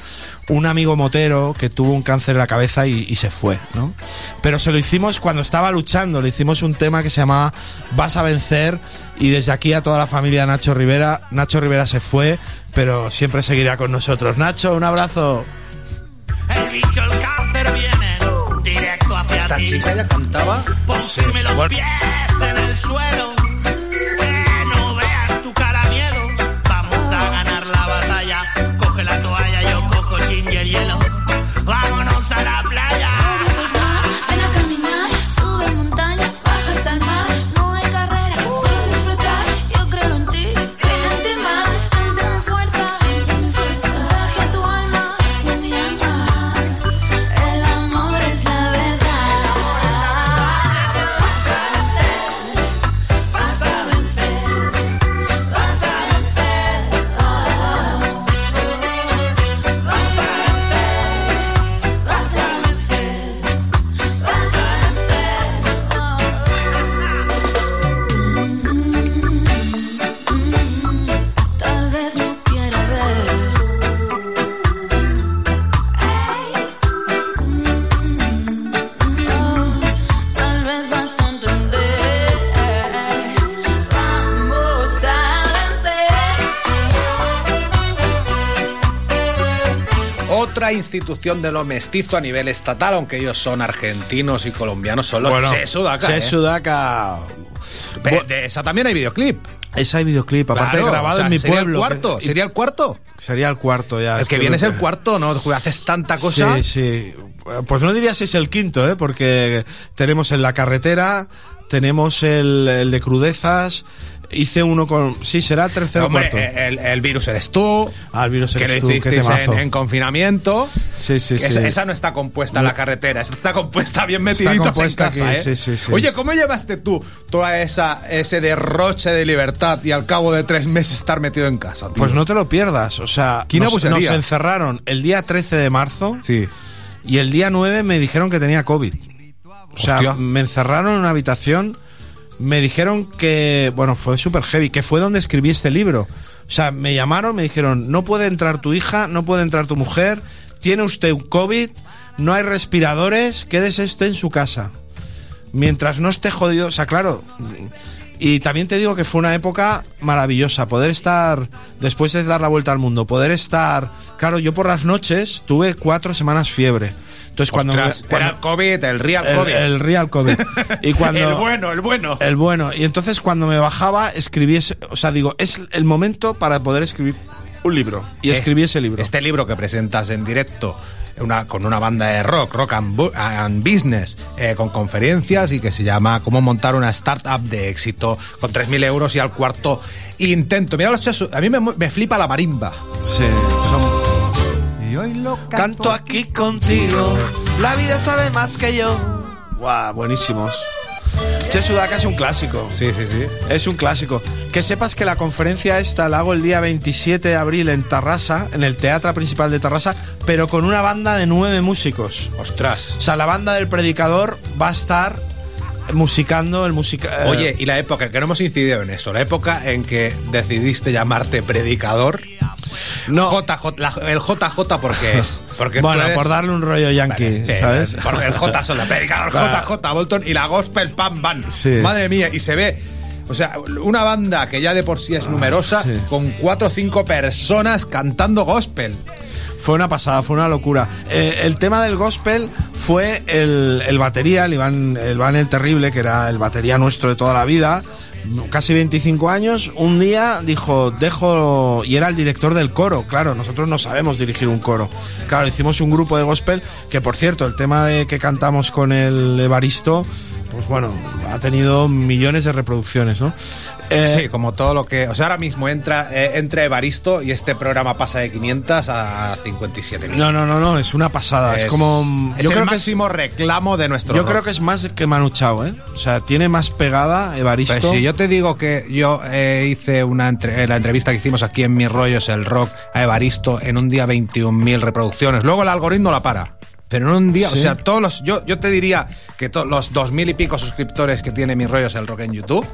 Un amigo motero que tuvo un cáncer en la cabeza y, se fue, ¿no? Pero se lo hicimos cuando estaba luchando, le hicimos un tema que se llamaba Vas a vencer y desde aquí a toda la familia Nacho Rivera, Nacho Rivera se fue, pero siempre seguirá con nosotros. Nacho, un abrazo. El bicho, el Esta chica ya cantaba. Pon firme los pies en el suelo. Institución de lo mestizo a nivel estatal, aunque ellos son argentinos y colombianos, son los Bueno, Che Sudaca. Che ¿eh? Sudaca. De esa también hay videoclip. Esa hay videoclip, aparte Claro, grabado o sea, en mi sería pueblo. El cuarto, que- ¿Sería el cuarto? Sería el cuarto ya. El es que viene es el cuarto, ¿no? Haces tanta cosa. Sí, sí. Pues no diría si es el quinto, ¿eh? Porque tenemos en la carretera, tenemos el, el de crudezas, hice uno con... Sí, será tercero Hombre, cuarto. el, el virus eres tú. Ah, el virus que eres lo tú, qué hicisteis temazo. en, en confinamiento. Sí, sí, sí. Esa, esa no está compuesta en la carretera, esa está compuesta bien compuesta en casa, aquí, ¿eh? sí, sí, sí. Oye, ¿cómo llevaste tú toda esa ese derroche de libertad y al cabo de tres meses estar metido en casa? tío? Pues no te lo pierdas, o sea, nos, nos encerraron el día 13 de marzo Sí. y el día 9 me dijeron que tenía COVID. O sea, Hostia. me encerraron en una habitación, me dijeron que, bueno, fue súper heavy, que fue donde escribí este libro. O sea, me llamaron, me dijeron, no puede entrar tu hija, no puede entrar tu mujer, tiene usted COVID, no hay respiradores, quédese usted en su casa. Mientras no esté jodido, o sea, claro. Y también te digo que fue una época maravillosa, poder estar, después de dar la vuelta al mundo, poder estar, claro, yo por las noches tuve cuatro semanas fiebre. Entonces cuando, Ostras, cuando- era el COVID, el real COVID. el real COVID. Y cuando, El bueno, el bueno. el bueno. Y entonces cuando me bajaba, escribí ese, o sea, digo, es el momento para poder escribir un libro. Y Es- escribí ese libro. Este libro que presentas en directo una, con una banda de rock, rock and, and business, eh, con conferencias y que se llama Cómo montar una startup de éxito con 3.000 euros y al cuarto intento. Mira los chesos, a mí me, me flipa la marimba. Sí, son- Canto aquí contigo, la vida sabe más que yo. Guau, buenísimos. Che Sudaca es un clásico. Sí, sí, sí. Es un clásico. Que sepas que la conferencia esta la hago el día 27 de abril en Tarrasa, en el Teatro Principal de Tarrasa, pero con una banda de nueve músicos. Ostras. O sea, la banda del Predicador va a estar musicando el música. eh, Oye, y la época, que no hemos incidido en eso, la época en que decidiste llamarte predicador. No. JJ, la- el JJ, ¿por qué es? Porque tú bueno, eres- por darle un rollo yankee, sí, ¿sabes? Porque el J son la predicador Claro. JJ Bolton y la gospel Pam Van. Sí. Madre mía, y se ve O sea, una banda que ya de por sí es numerosa, sí. con cuatro o cinco personas cantando gospel. Fue una pasada, fue una locura. Eh, el tema del gospel fue el, el batería, el Iván, el Iván el Terrible, que era el batería nuestro de toda la vida, casi 25 años, un día dijo, dejo, y era el director del coro, claro, nosotros no sabemos dirigir un coro. Claro, hicimos un grupo de gospel, que por cierto, el tema de que cantamos con el Evaristo, pues bueno, ha tenido millones de reproducciones, ¿no? Eh, sí, como todo lo que. O sea, ahora mismo entra, eh, entra Evaristo y este programa pasa de 500 a 57 mil. No, no, no, no, es una pasada. Es, como. Es el máximo reclamo de nuestro. Yo rock. creo que es más que Manu Chao, ¿eh? O sea, tiene más pegada Evaristo. Pues si yo te digo que yo eh, hice una entre- la entrevista que hicimos aquí en Mis Rollos, el rock, a Evaristo, en un día 21.000 reproducciones. Luego el algoritmo la para. Pero en un día, Sí. o sea, todos los. Yo, yo te diría que to- los 2.000 y pico suscriptores que tiene Mis Rollos, el rock en YouTube.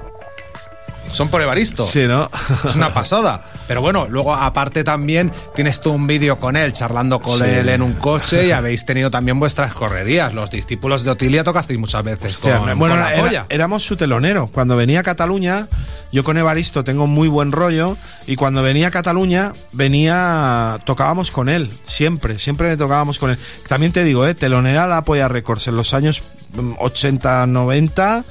Son por Evaristo. Sí, ¿no? Es una pasada. Pero bueno, luego aparte también tienes tú un vídeo con él, charlando con Sí. él en un coche y habéis tenido también vuestras correrías. Los discípulos de Otilia tocasteis muchas veces Hostia, con, bueno, con la era- polla. éramos su telonero. Cuando venía a Cataluña, yo con Evaristo tengo muy buen rollo. Y cuando venía a Cataluña, venía. Tocábamos con él. Siempre, siempre me tocábamos con él. También te digo, ¿eh? Telonera la Polla Records en los años mm, 80, 90.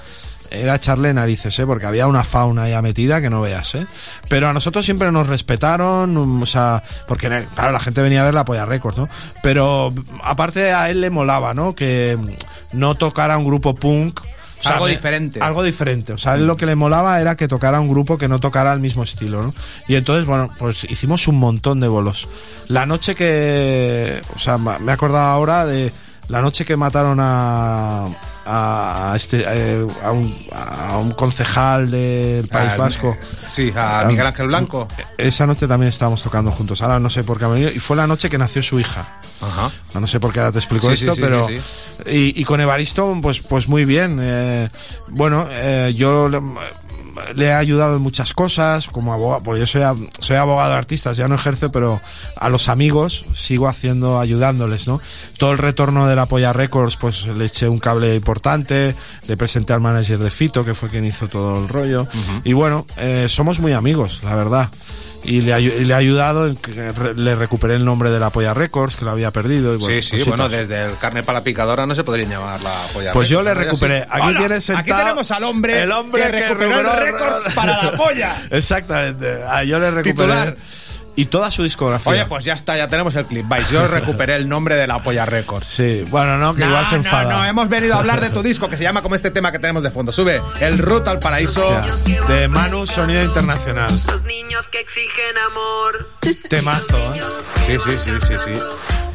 Era echarle narices, ¿eh? porque había una fauna ya metida que no veas. ¿eh? Pero a nosotros siempre nos respetaron, mm, o sea, porque claro, la gente venía a ver la Polla Records, ¿no? Pero aparte a él le molaba, ¿no? Que mm, no tocara un grupo punk. o sea, Algo diferente. Algo diferente. O sea, él lo que le molaba era que tocara un grupo que no tocara el mismo estilo, ¿no? Y entonces, bueno, pues hicimos un montón de bolos. La noche que. O sea, me he acordado ahora de la noche que mataron a. A, este, eh, a, un, a un concejal del País Ah, Vasco. eh, Sí, a Miguel Ángel Blanco. Esa noche también estábamos tocando juntos. Ahora no sé por qué ha venido. Y fue la noche que nació su hija. Ajá. No sé por qué ahora te explico Sí, esto, sí, sí, pero. y con Evaristo, pues, pues muy bien. Eh, bueno, eh, yo le, he ayudado en muchas cosas, como abogado, porque yo soy, soy abogado de artistas, ya no ejerzo, pero a los amigos sigo haciendo, ayudándoles, ¿no? Todo el retorno de la Polla Records, pues le eché un cable importante, le presenté al manager de Fito, que fue quien hizo todo el rollo. Y bueno, eh, somos muy amigos, la verdad. Y le, ayu- y le he ayudado, en que re- le recuperé el nombre de la Polla Records, que lo había perdido. Y bueno, sí, sí, cositas. bueno, desde el carne para la picadora no se podría llamar la polla. Pues yo le recuperé. Aquí Hola, tienes Aquí sentado tenemos al hombre, el hombre que, que recuperó el recuperó- récords para la polla. Exactamente. Ah, yo le recuperé. Titular. Y toda su discografía. Oye, pues ya está, ya tenemos el clip. Vais, yo recuperé el nombre de la polla Records. Sí, bueno, no, que igual se enfada. No, no, hemos venido a hablar de tu disco que se llama como este tema que tenemos de fondo. Sube, El Ruta al Paraíso. De Manu, Sonido Internacional. niños que exigen amor. Temazo, ¿eh? Sí, sí, sí, sí, sí.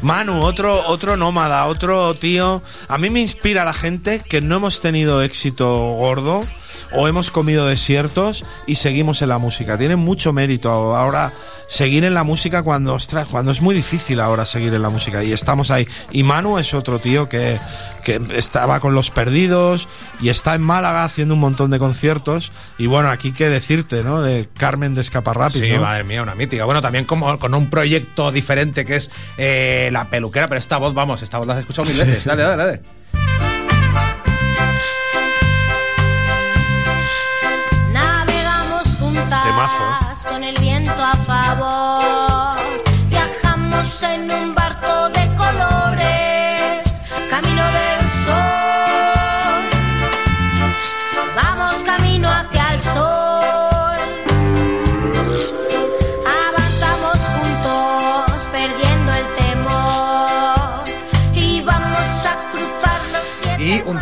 Manu, otro, otro nómada, otro tío. A mí me inspira la gente que no hemos tenido éxito gordo o hemos comido desiertos y seguimos en la música. Tiene mucho mérito ahora seguir en la música cuando, ostras, cuando es muy difícil ahora seguir en la música y estamos ahí. Y Manu es otro tío que, que estaba con los perdidos y está en Málaga haciendo un montón de conciertos. Y bueno, aquí qué decirte, ¿no? De Carmen de Escaparrápido. Sí, ¿no? madre mía, una mítica. Bueno, también como con un proyecto diferente que es eh, La Peluquera, pero esta voz, vamos, esta voz la has escuchado mil veces. Dale, dale, dale.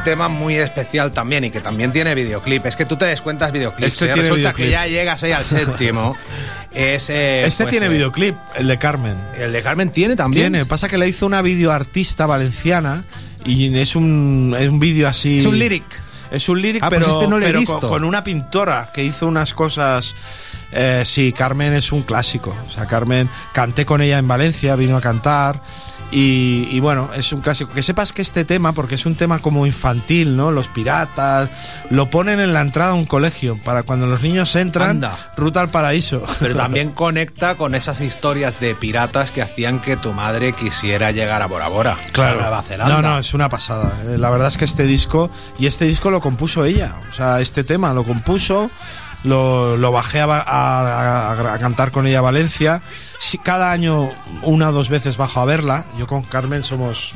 Tema muy especial también y que también tiene videoclip. Es que tú te descuentas videoclips. Este ¿eh? tiene Resulta videoclip. que ya llegas ahí al séptimo. es, eh, Este pues, tiene eh, videoclip, el de Carmen. El de Carmen tiene también. Tiene, pasa que le hizo una videoartista valenciana y es un, es un vídeo así. Es un lyric. Es un lyric, Ah, pues pero, este no lo he pero visto. Con, con una pintora que hizo unas cosas. Eh, sí, Carmen es un clásico. O sea, Carmen, canté con ella en Valencia, vino a cantar Y, y bueno, es un clásico. Que sepas que este tema, porque es un tema como infantil, ¿no? Los piratas, lo ponen en la entrada a un colegio, para cuando los niños entran, Anda. ruta al paraíso. Pero también conecta con esas historias de piratas que hacían que tu madre quisiera llegar a Bora Bora. Claro. a Nueva Zelanda. No, no, es una pasada. Eh, La verdad es que este disco, y este disco lo compuso ella. O sea, este tema lo compuso, lo, bajé a, a- cantar con ella a Valencia. Sí, cada año, una o dos veces bajo a verla. Yo con Carmen somos.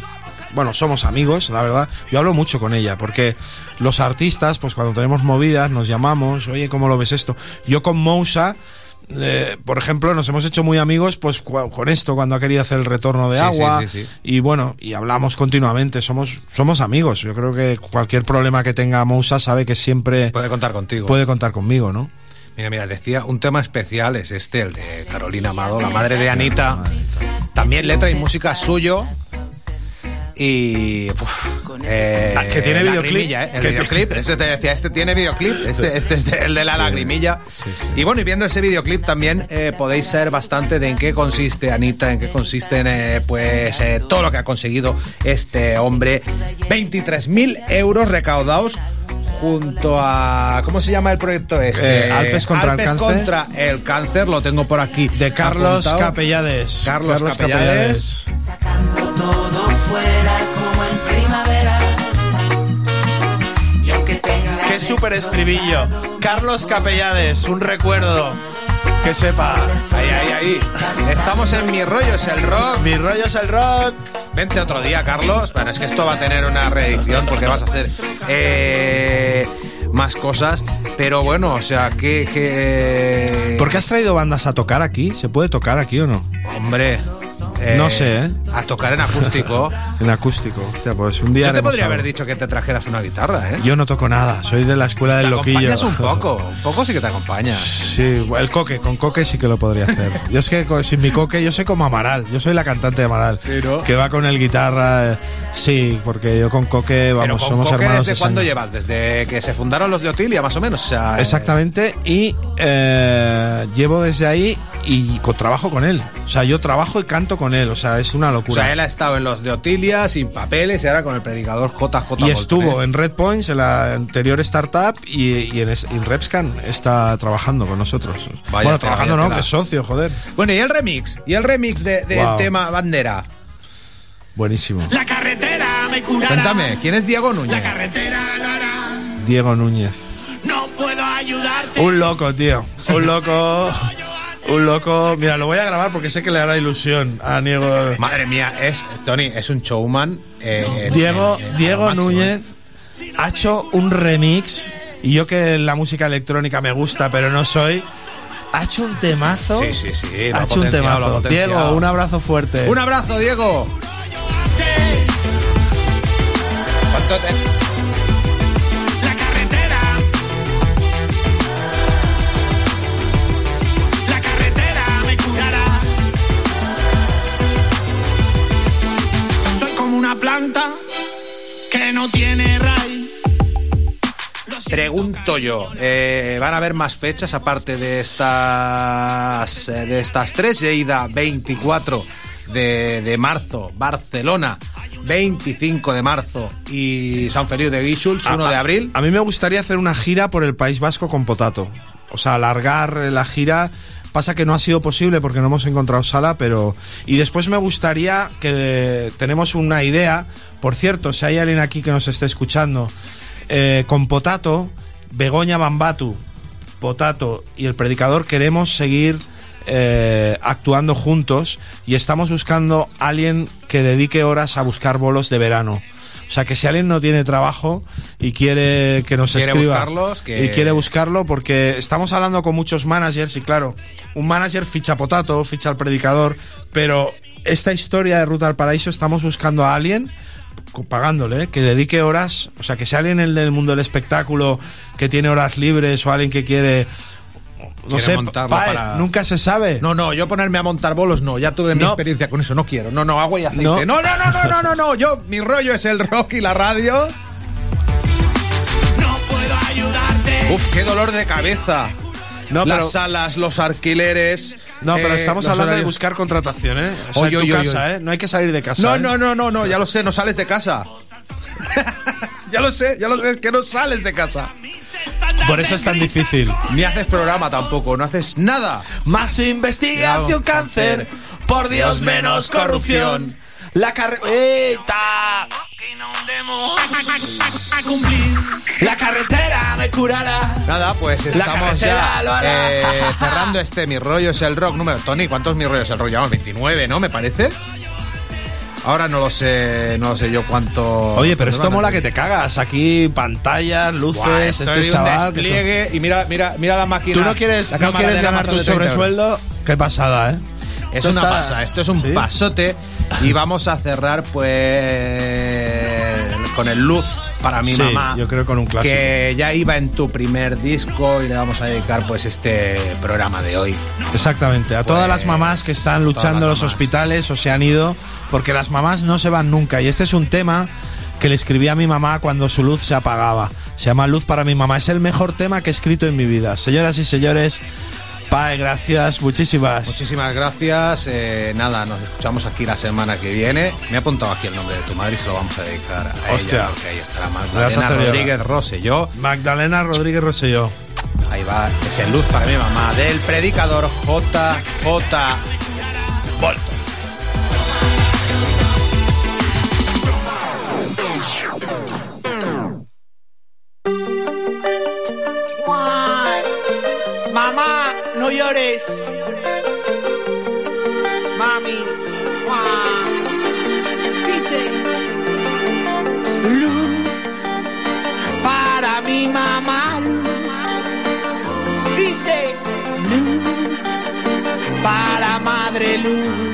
Bueno, somos amigos, la verdad. Yo hablo mucho con ella, porque los artistas, pues cuando tenemos movidas, nos llamamos, oye, ¿cómo lo ves esto? Yo con Mousa, eh, por ejemplo, nos hemos hecho muy amigos pues con esto, cuando ha querido hacer el retorno de Sí, agua. sí, sí, sí. Y bueno, y hablamos continuamente, somos, somos amigos. Yo creo que cualquier problema que tenga Mousa sabe que siempre Puede contar contigo. puede contar conmigo, ¿no? Mira, mira, decía, un tema especial es este, el de Carolina Amado, la madre de Anita. También letra y música suyo. Y. uf, eh, Ah, que tiene videoclip. ¿eh? El Que videoclip. Este te decía, este tiene videoclip. Este, este es el de la lagrimilla. Y bueno, y viendo ese videoclip también eh, podéis ser bastante de en qué consiste Anita, en qué consiste eh, pues eh, todo lo que ha conseguido este hombre. 23.000 euros recaudados junto a ¿cómo se llama el proyecto este? Eh, Alpes contra el cáncer. contra el cáncer, lo tengo por aquí. De Carlos apuntado. Capellades. Carlos, Carlos Capellades. todo fuera como en primavera. Qué súper estribillo. Carlos Capellades, un recuerdo. Que sepa. Ahí, ahí, ahí. Estamos en Mi Rollo es el Rock. Mi rollo es el rock. Vente otro día, Carlos. Bueno, es que esto va a tener una reedición porque vas a hacer eh, más cosas. Pero bueno, o sea, que... que... ¿Por qué has traído bandas a tocar aquí? ¿Se puede tocar aquí o no? Hombre... No sé, ¿eh? A tocar en acústico. En acústico. Hostia, pues un día Yo te podría algo. haber dicho que te trajeras una guitarra, ¿eh? Yo no toco nada, soy de la escuela del Te loquillo. acompañas un poco, un poco sí que te acompañas. Sí, el coque, con coque sí que lo podría hacer. Yo es que sin mi coque, yo soy como Amaral, yo soy la cantante de Amaral. Sí, ¿no? Que va con el guitarra, eh, sí, porque yo con coque, Pero vamos, con somos Coque, hermanos. ¿desde de cuándo llevas? Desde que se fundaron los de Otilia, más o menos. O sea, eh, Exactamente, y eh, llevo desde ahí y trabajo con él. O sea, yo trabajo y canto con él, o sea, es una O locura. sea, él ha estado en los de Otilia sin papeles y ahora con el predicador JJ. y estuvo en Red Points, en la anterior startup, y, y en, Repscan está trabajando con nosotros. Vaya bueno, tela, trabajando vaya no, que es socio, joder. Bueno, y el remix. Y el remix de- del Wow. tema Bandera. Buenísimo. La carretera me curará. Cuéntame, ¿quién es Diego Núñez? La carretera lo hará. Diego Núñez. No puedo ayudarte. Un loco, tío. Un loco. Un loco. Mira, lo voy a grabar porque sé que le hará ilusión a Diego. Madre mía, es Tony, es un showman. eh, Diego, eh, eh, Diego al máximo, Núñez ha hecho un remix. Y yo que la música electrónica me gusta, pero no soy. Ha hecho un temazo. Sí, sí, sí, lo Ha hecho un temazo. Diego, un abrazo fuerte. Un abrazo, Diego. ¿Cuánto te- no tiene raíz. Pregunto yo, eh, ¿van a haber más fechas aparte de estas eh, de estas tres? Lleida 24 de, de marzo, Barcelona 25 de marzo y San Feliu de Guíxols 1 de abril. A mí me gustaría hacer una gira por el País Vasco con Potato. O sea, alargar la gira. Pasa que no ha sido posible porque no hemos encontrado sala, pero... Y después me gustaría que tenemos una idea. Por cierto, si hay alguien aquí que nos esté escuchando, eh, con Potato, Begoña Bambatu, Potato y el Predicador queremos seguir eh, actuando juntos y estamos buscando a alguien que dedique horas a buscar bolos de verano. O sea, que si alguien no tiene trabajo y quiere que nos Quiere escriba buscarlos, que- y quiere buscarlo, porque estamos hablando con muchos managers y claro, un manager ficha Potato, ficha al Predicador, pero esta historia de Ruta al Paraíso estamos buscando a alguien pagándole, ¿eh? que dedique horas, o sea, que sea alguien en el del mundo del espectáculo que tiene horas libres o alguien que quiere no sé, montarlo Pae, para- nunca se sabe. No, no, yo ponerme a montar bolos no, ya tuve mi experiencia con eso, no quiero. No, no, agua y aceite. No. No, no, no, no, no, no, no, yo mi rollo es el rock y la radio. No puedo ayudarte. Uf, qué dolor de cabeza. No, las pero- salas, los alquileres. No, pero eh, estamos hablando de buscar contratación, ¿eh? O sea, en tu casa. ¿eh? No hay que salir de casa. No, ¿eh? no, no, no, no, ya lo sé, no sales de casa. ya lo sé, ya lo sé, es que no sales de casa. Por eso es tan difícil. Ni haces programa tampoco, no haces nada. Más investigación, cáncer. Por Dios, menos corrupción. La carretera. La carretera me curará. Nada, pues estamos ya eh, cerrando este Mi Rollo es el Rock número. Tony, ¿cuántos Mi Rollo es el Rock? Llevamos 29, ¿no? Me parece. Ahora no lo sé, no lo sé yo cuánto. Oye, pero esto mola que te cagas. Aquí pantallas, luces, Buah, este chaval. son- despliegue y mira, mira, mira la máquina. Tú no quieres, no quieres ganar tu de 30 euros. sobresueldo. Qué pasada, ¿eh? Es una está- pasa, esto es un ¿Sí? pasote y vamos a cerrar pues con el luz para mi Sí, mamá. yo creo con un clásico. Que ya iba en tu primer disco y le vamos a dedicar pues este programa de hoy. Exactamente, a todas las mamás que están luchando en los hospitales o se han ido, porque las mamás no se van nunca. Y este es un tema que le escribí a mi mamá cuando su luz se apagaba. Se llama Luz para mi mamá. Es el mejor tema que he escrito en mi vida. Señoras y señores, Pae, gracias, muchísimas. Muchísimas gracias. eh, nada, nos escuchamos aquí la semana que viene. Me he apuntado aquí el nombre de tu madre y se lo vamos a dedicar a Hostia. ella porque ahí estará Magdalena. Rodríguez Rosselló. Magdalena Rodríguez Rosselló. Ahí va, es el luz para mi mamá del predicador JJ Bolton. Llores. Mami, guau. dice luz para mi mamá. luz. Dice luz para madre luz.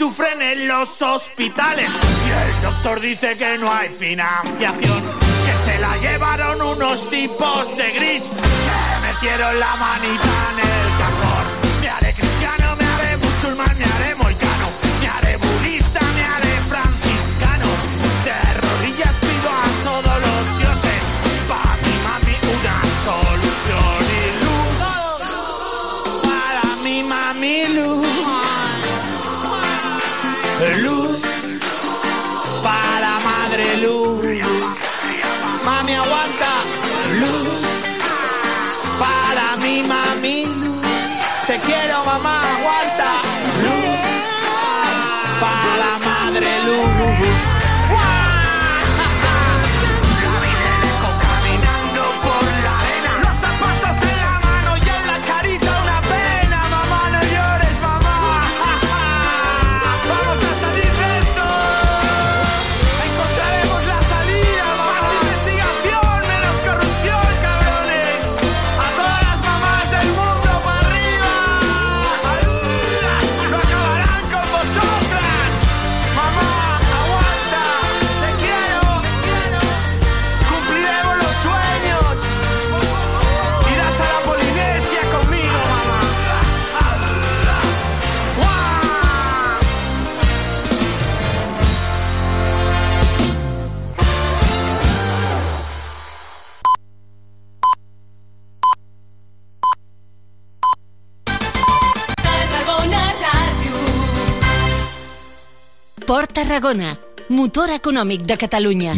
Sufren en los hospitales y el doctor dice que no hay financiación. Que se la llevaron unos tipos de gris que metieron la manita en el Tarragona, motor econòmic de Catalunya.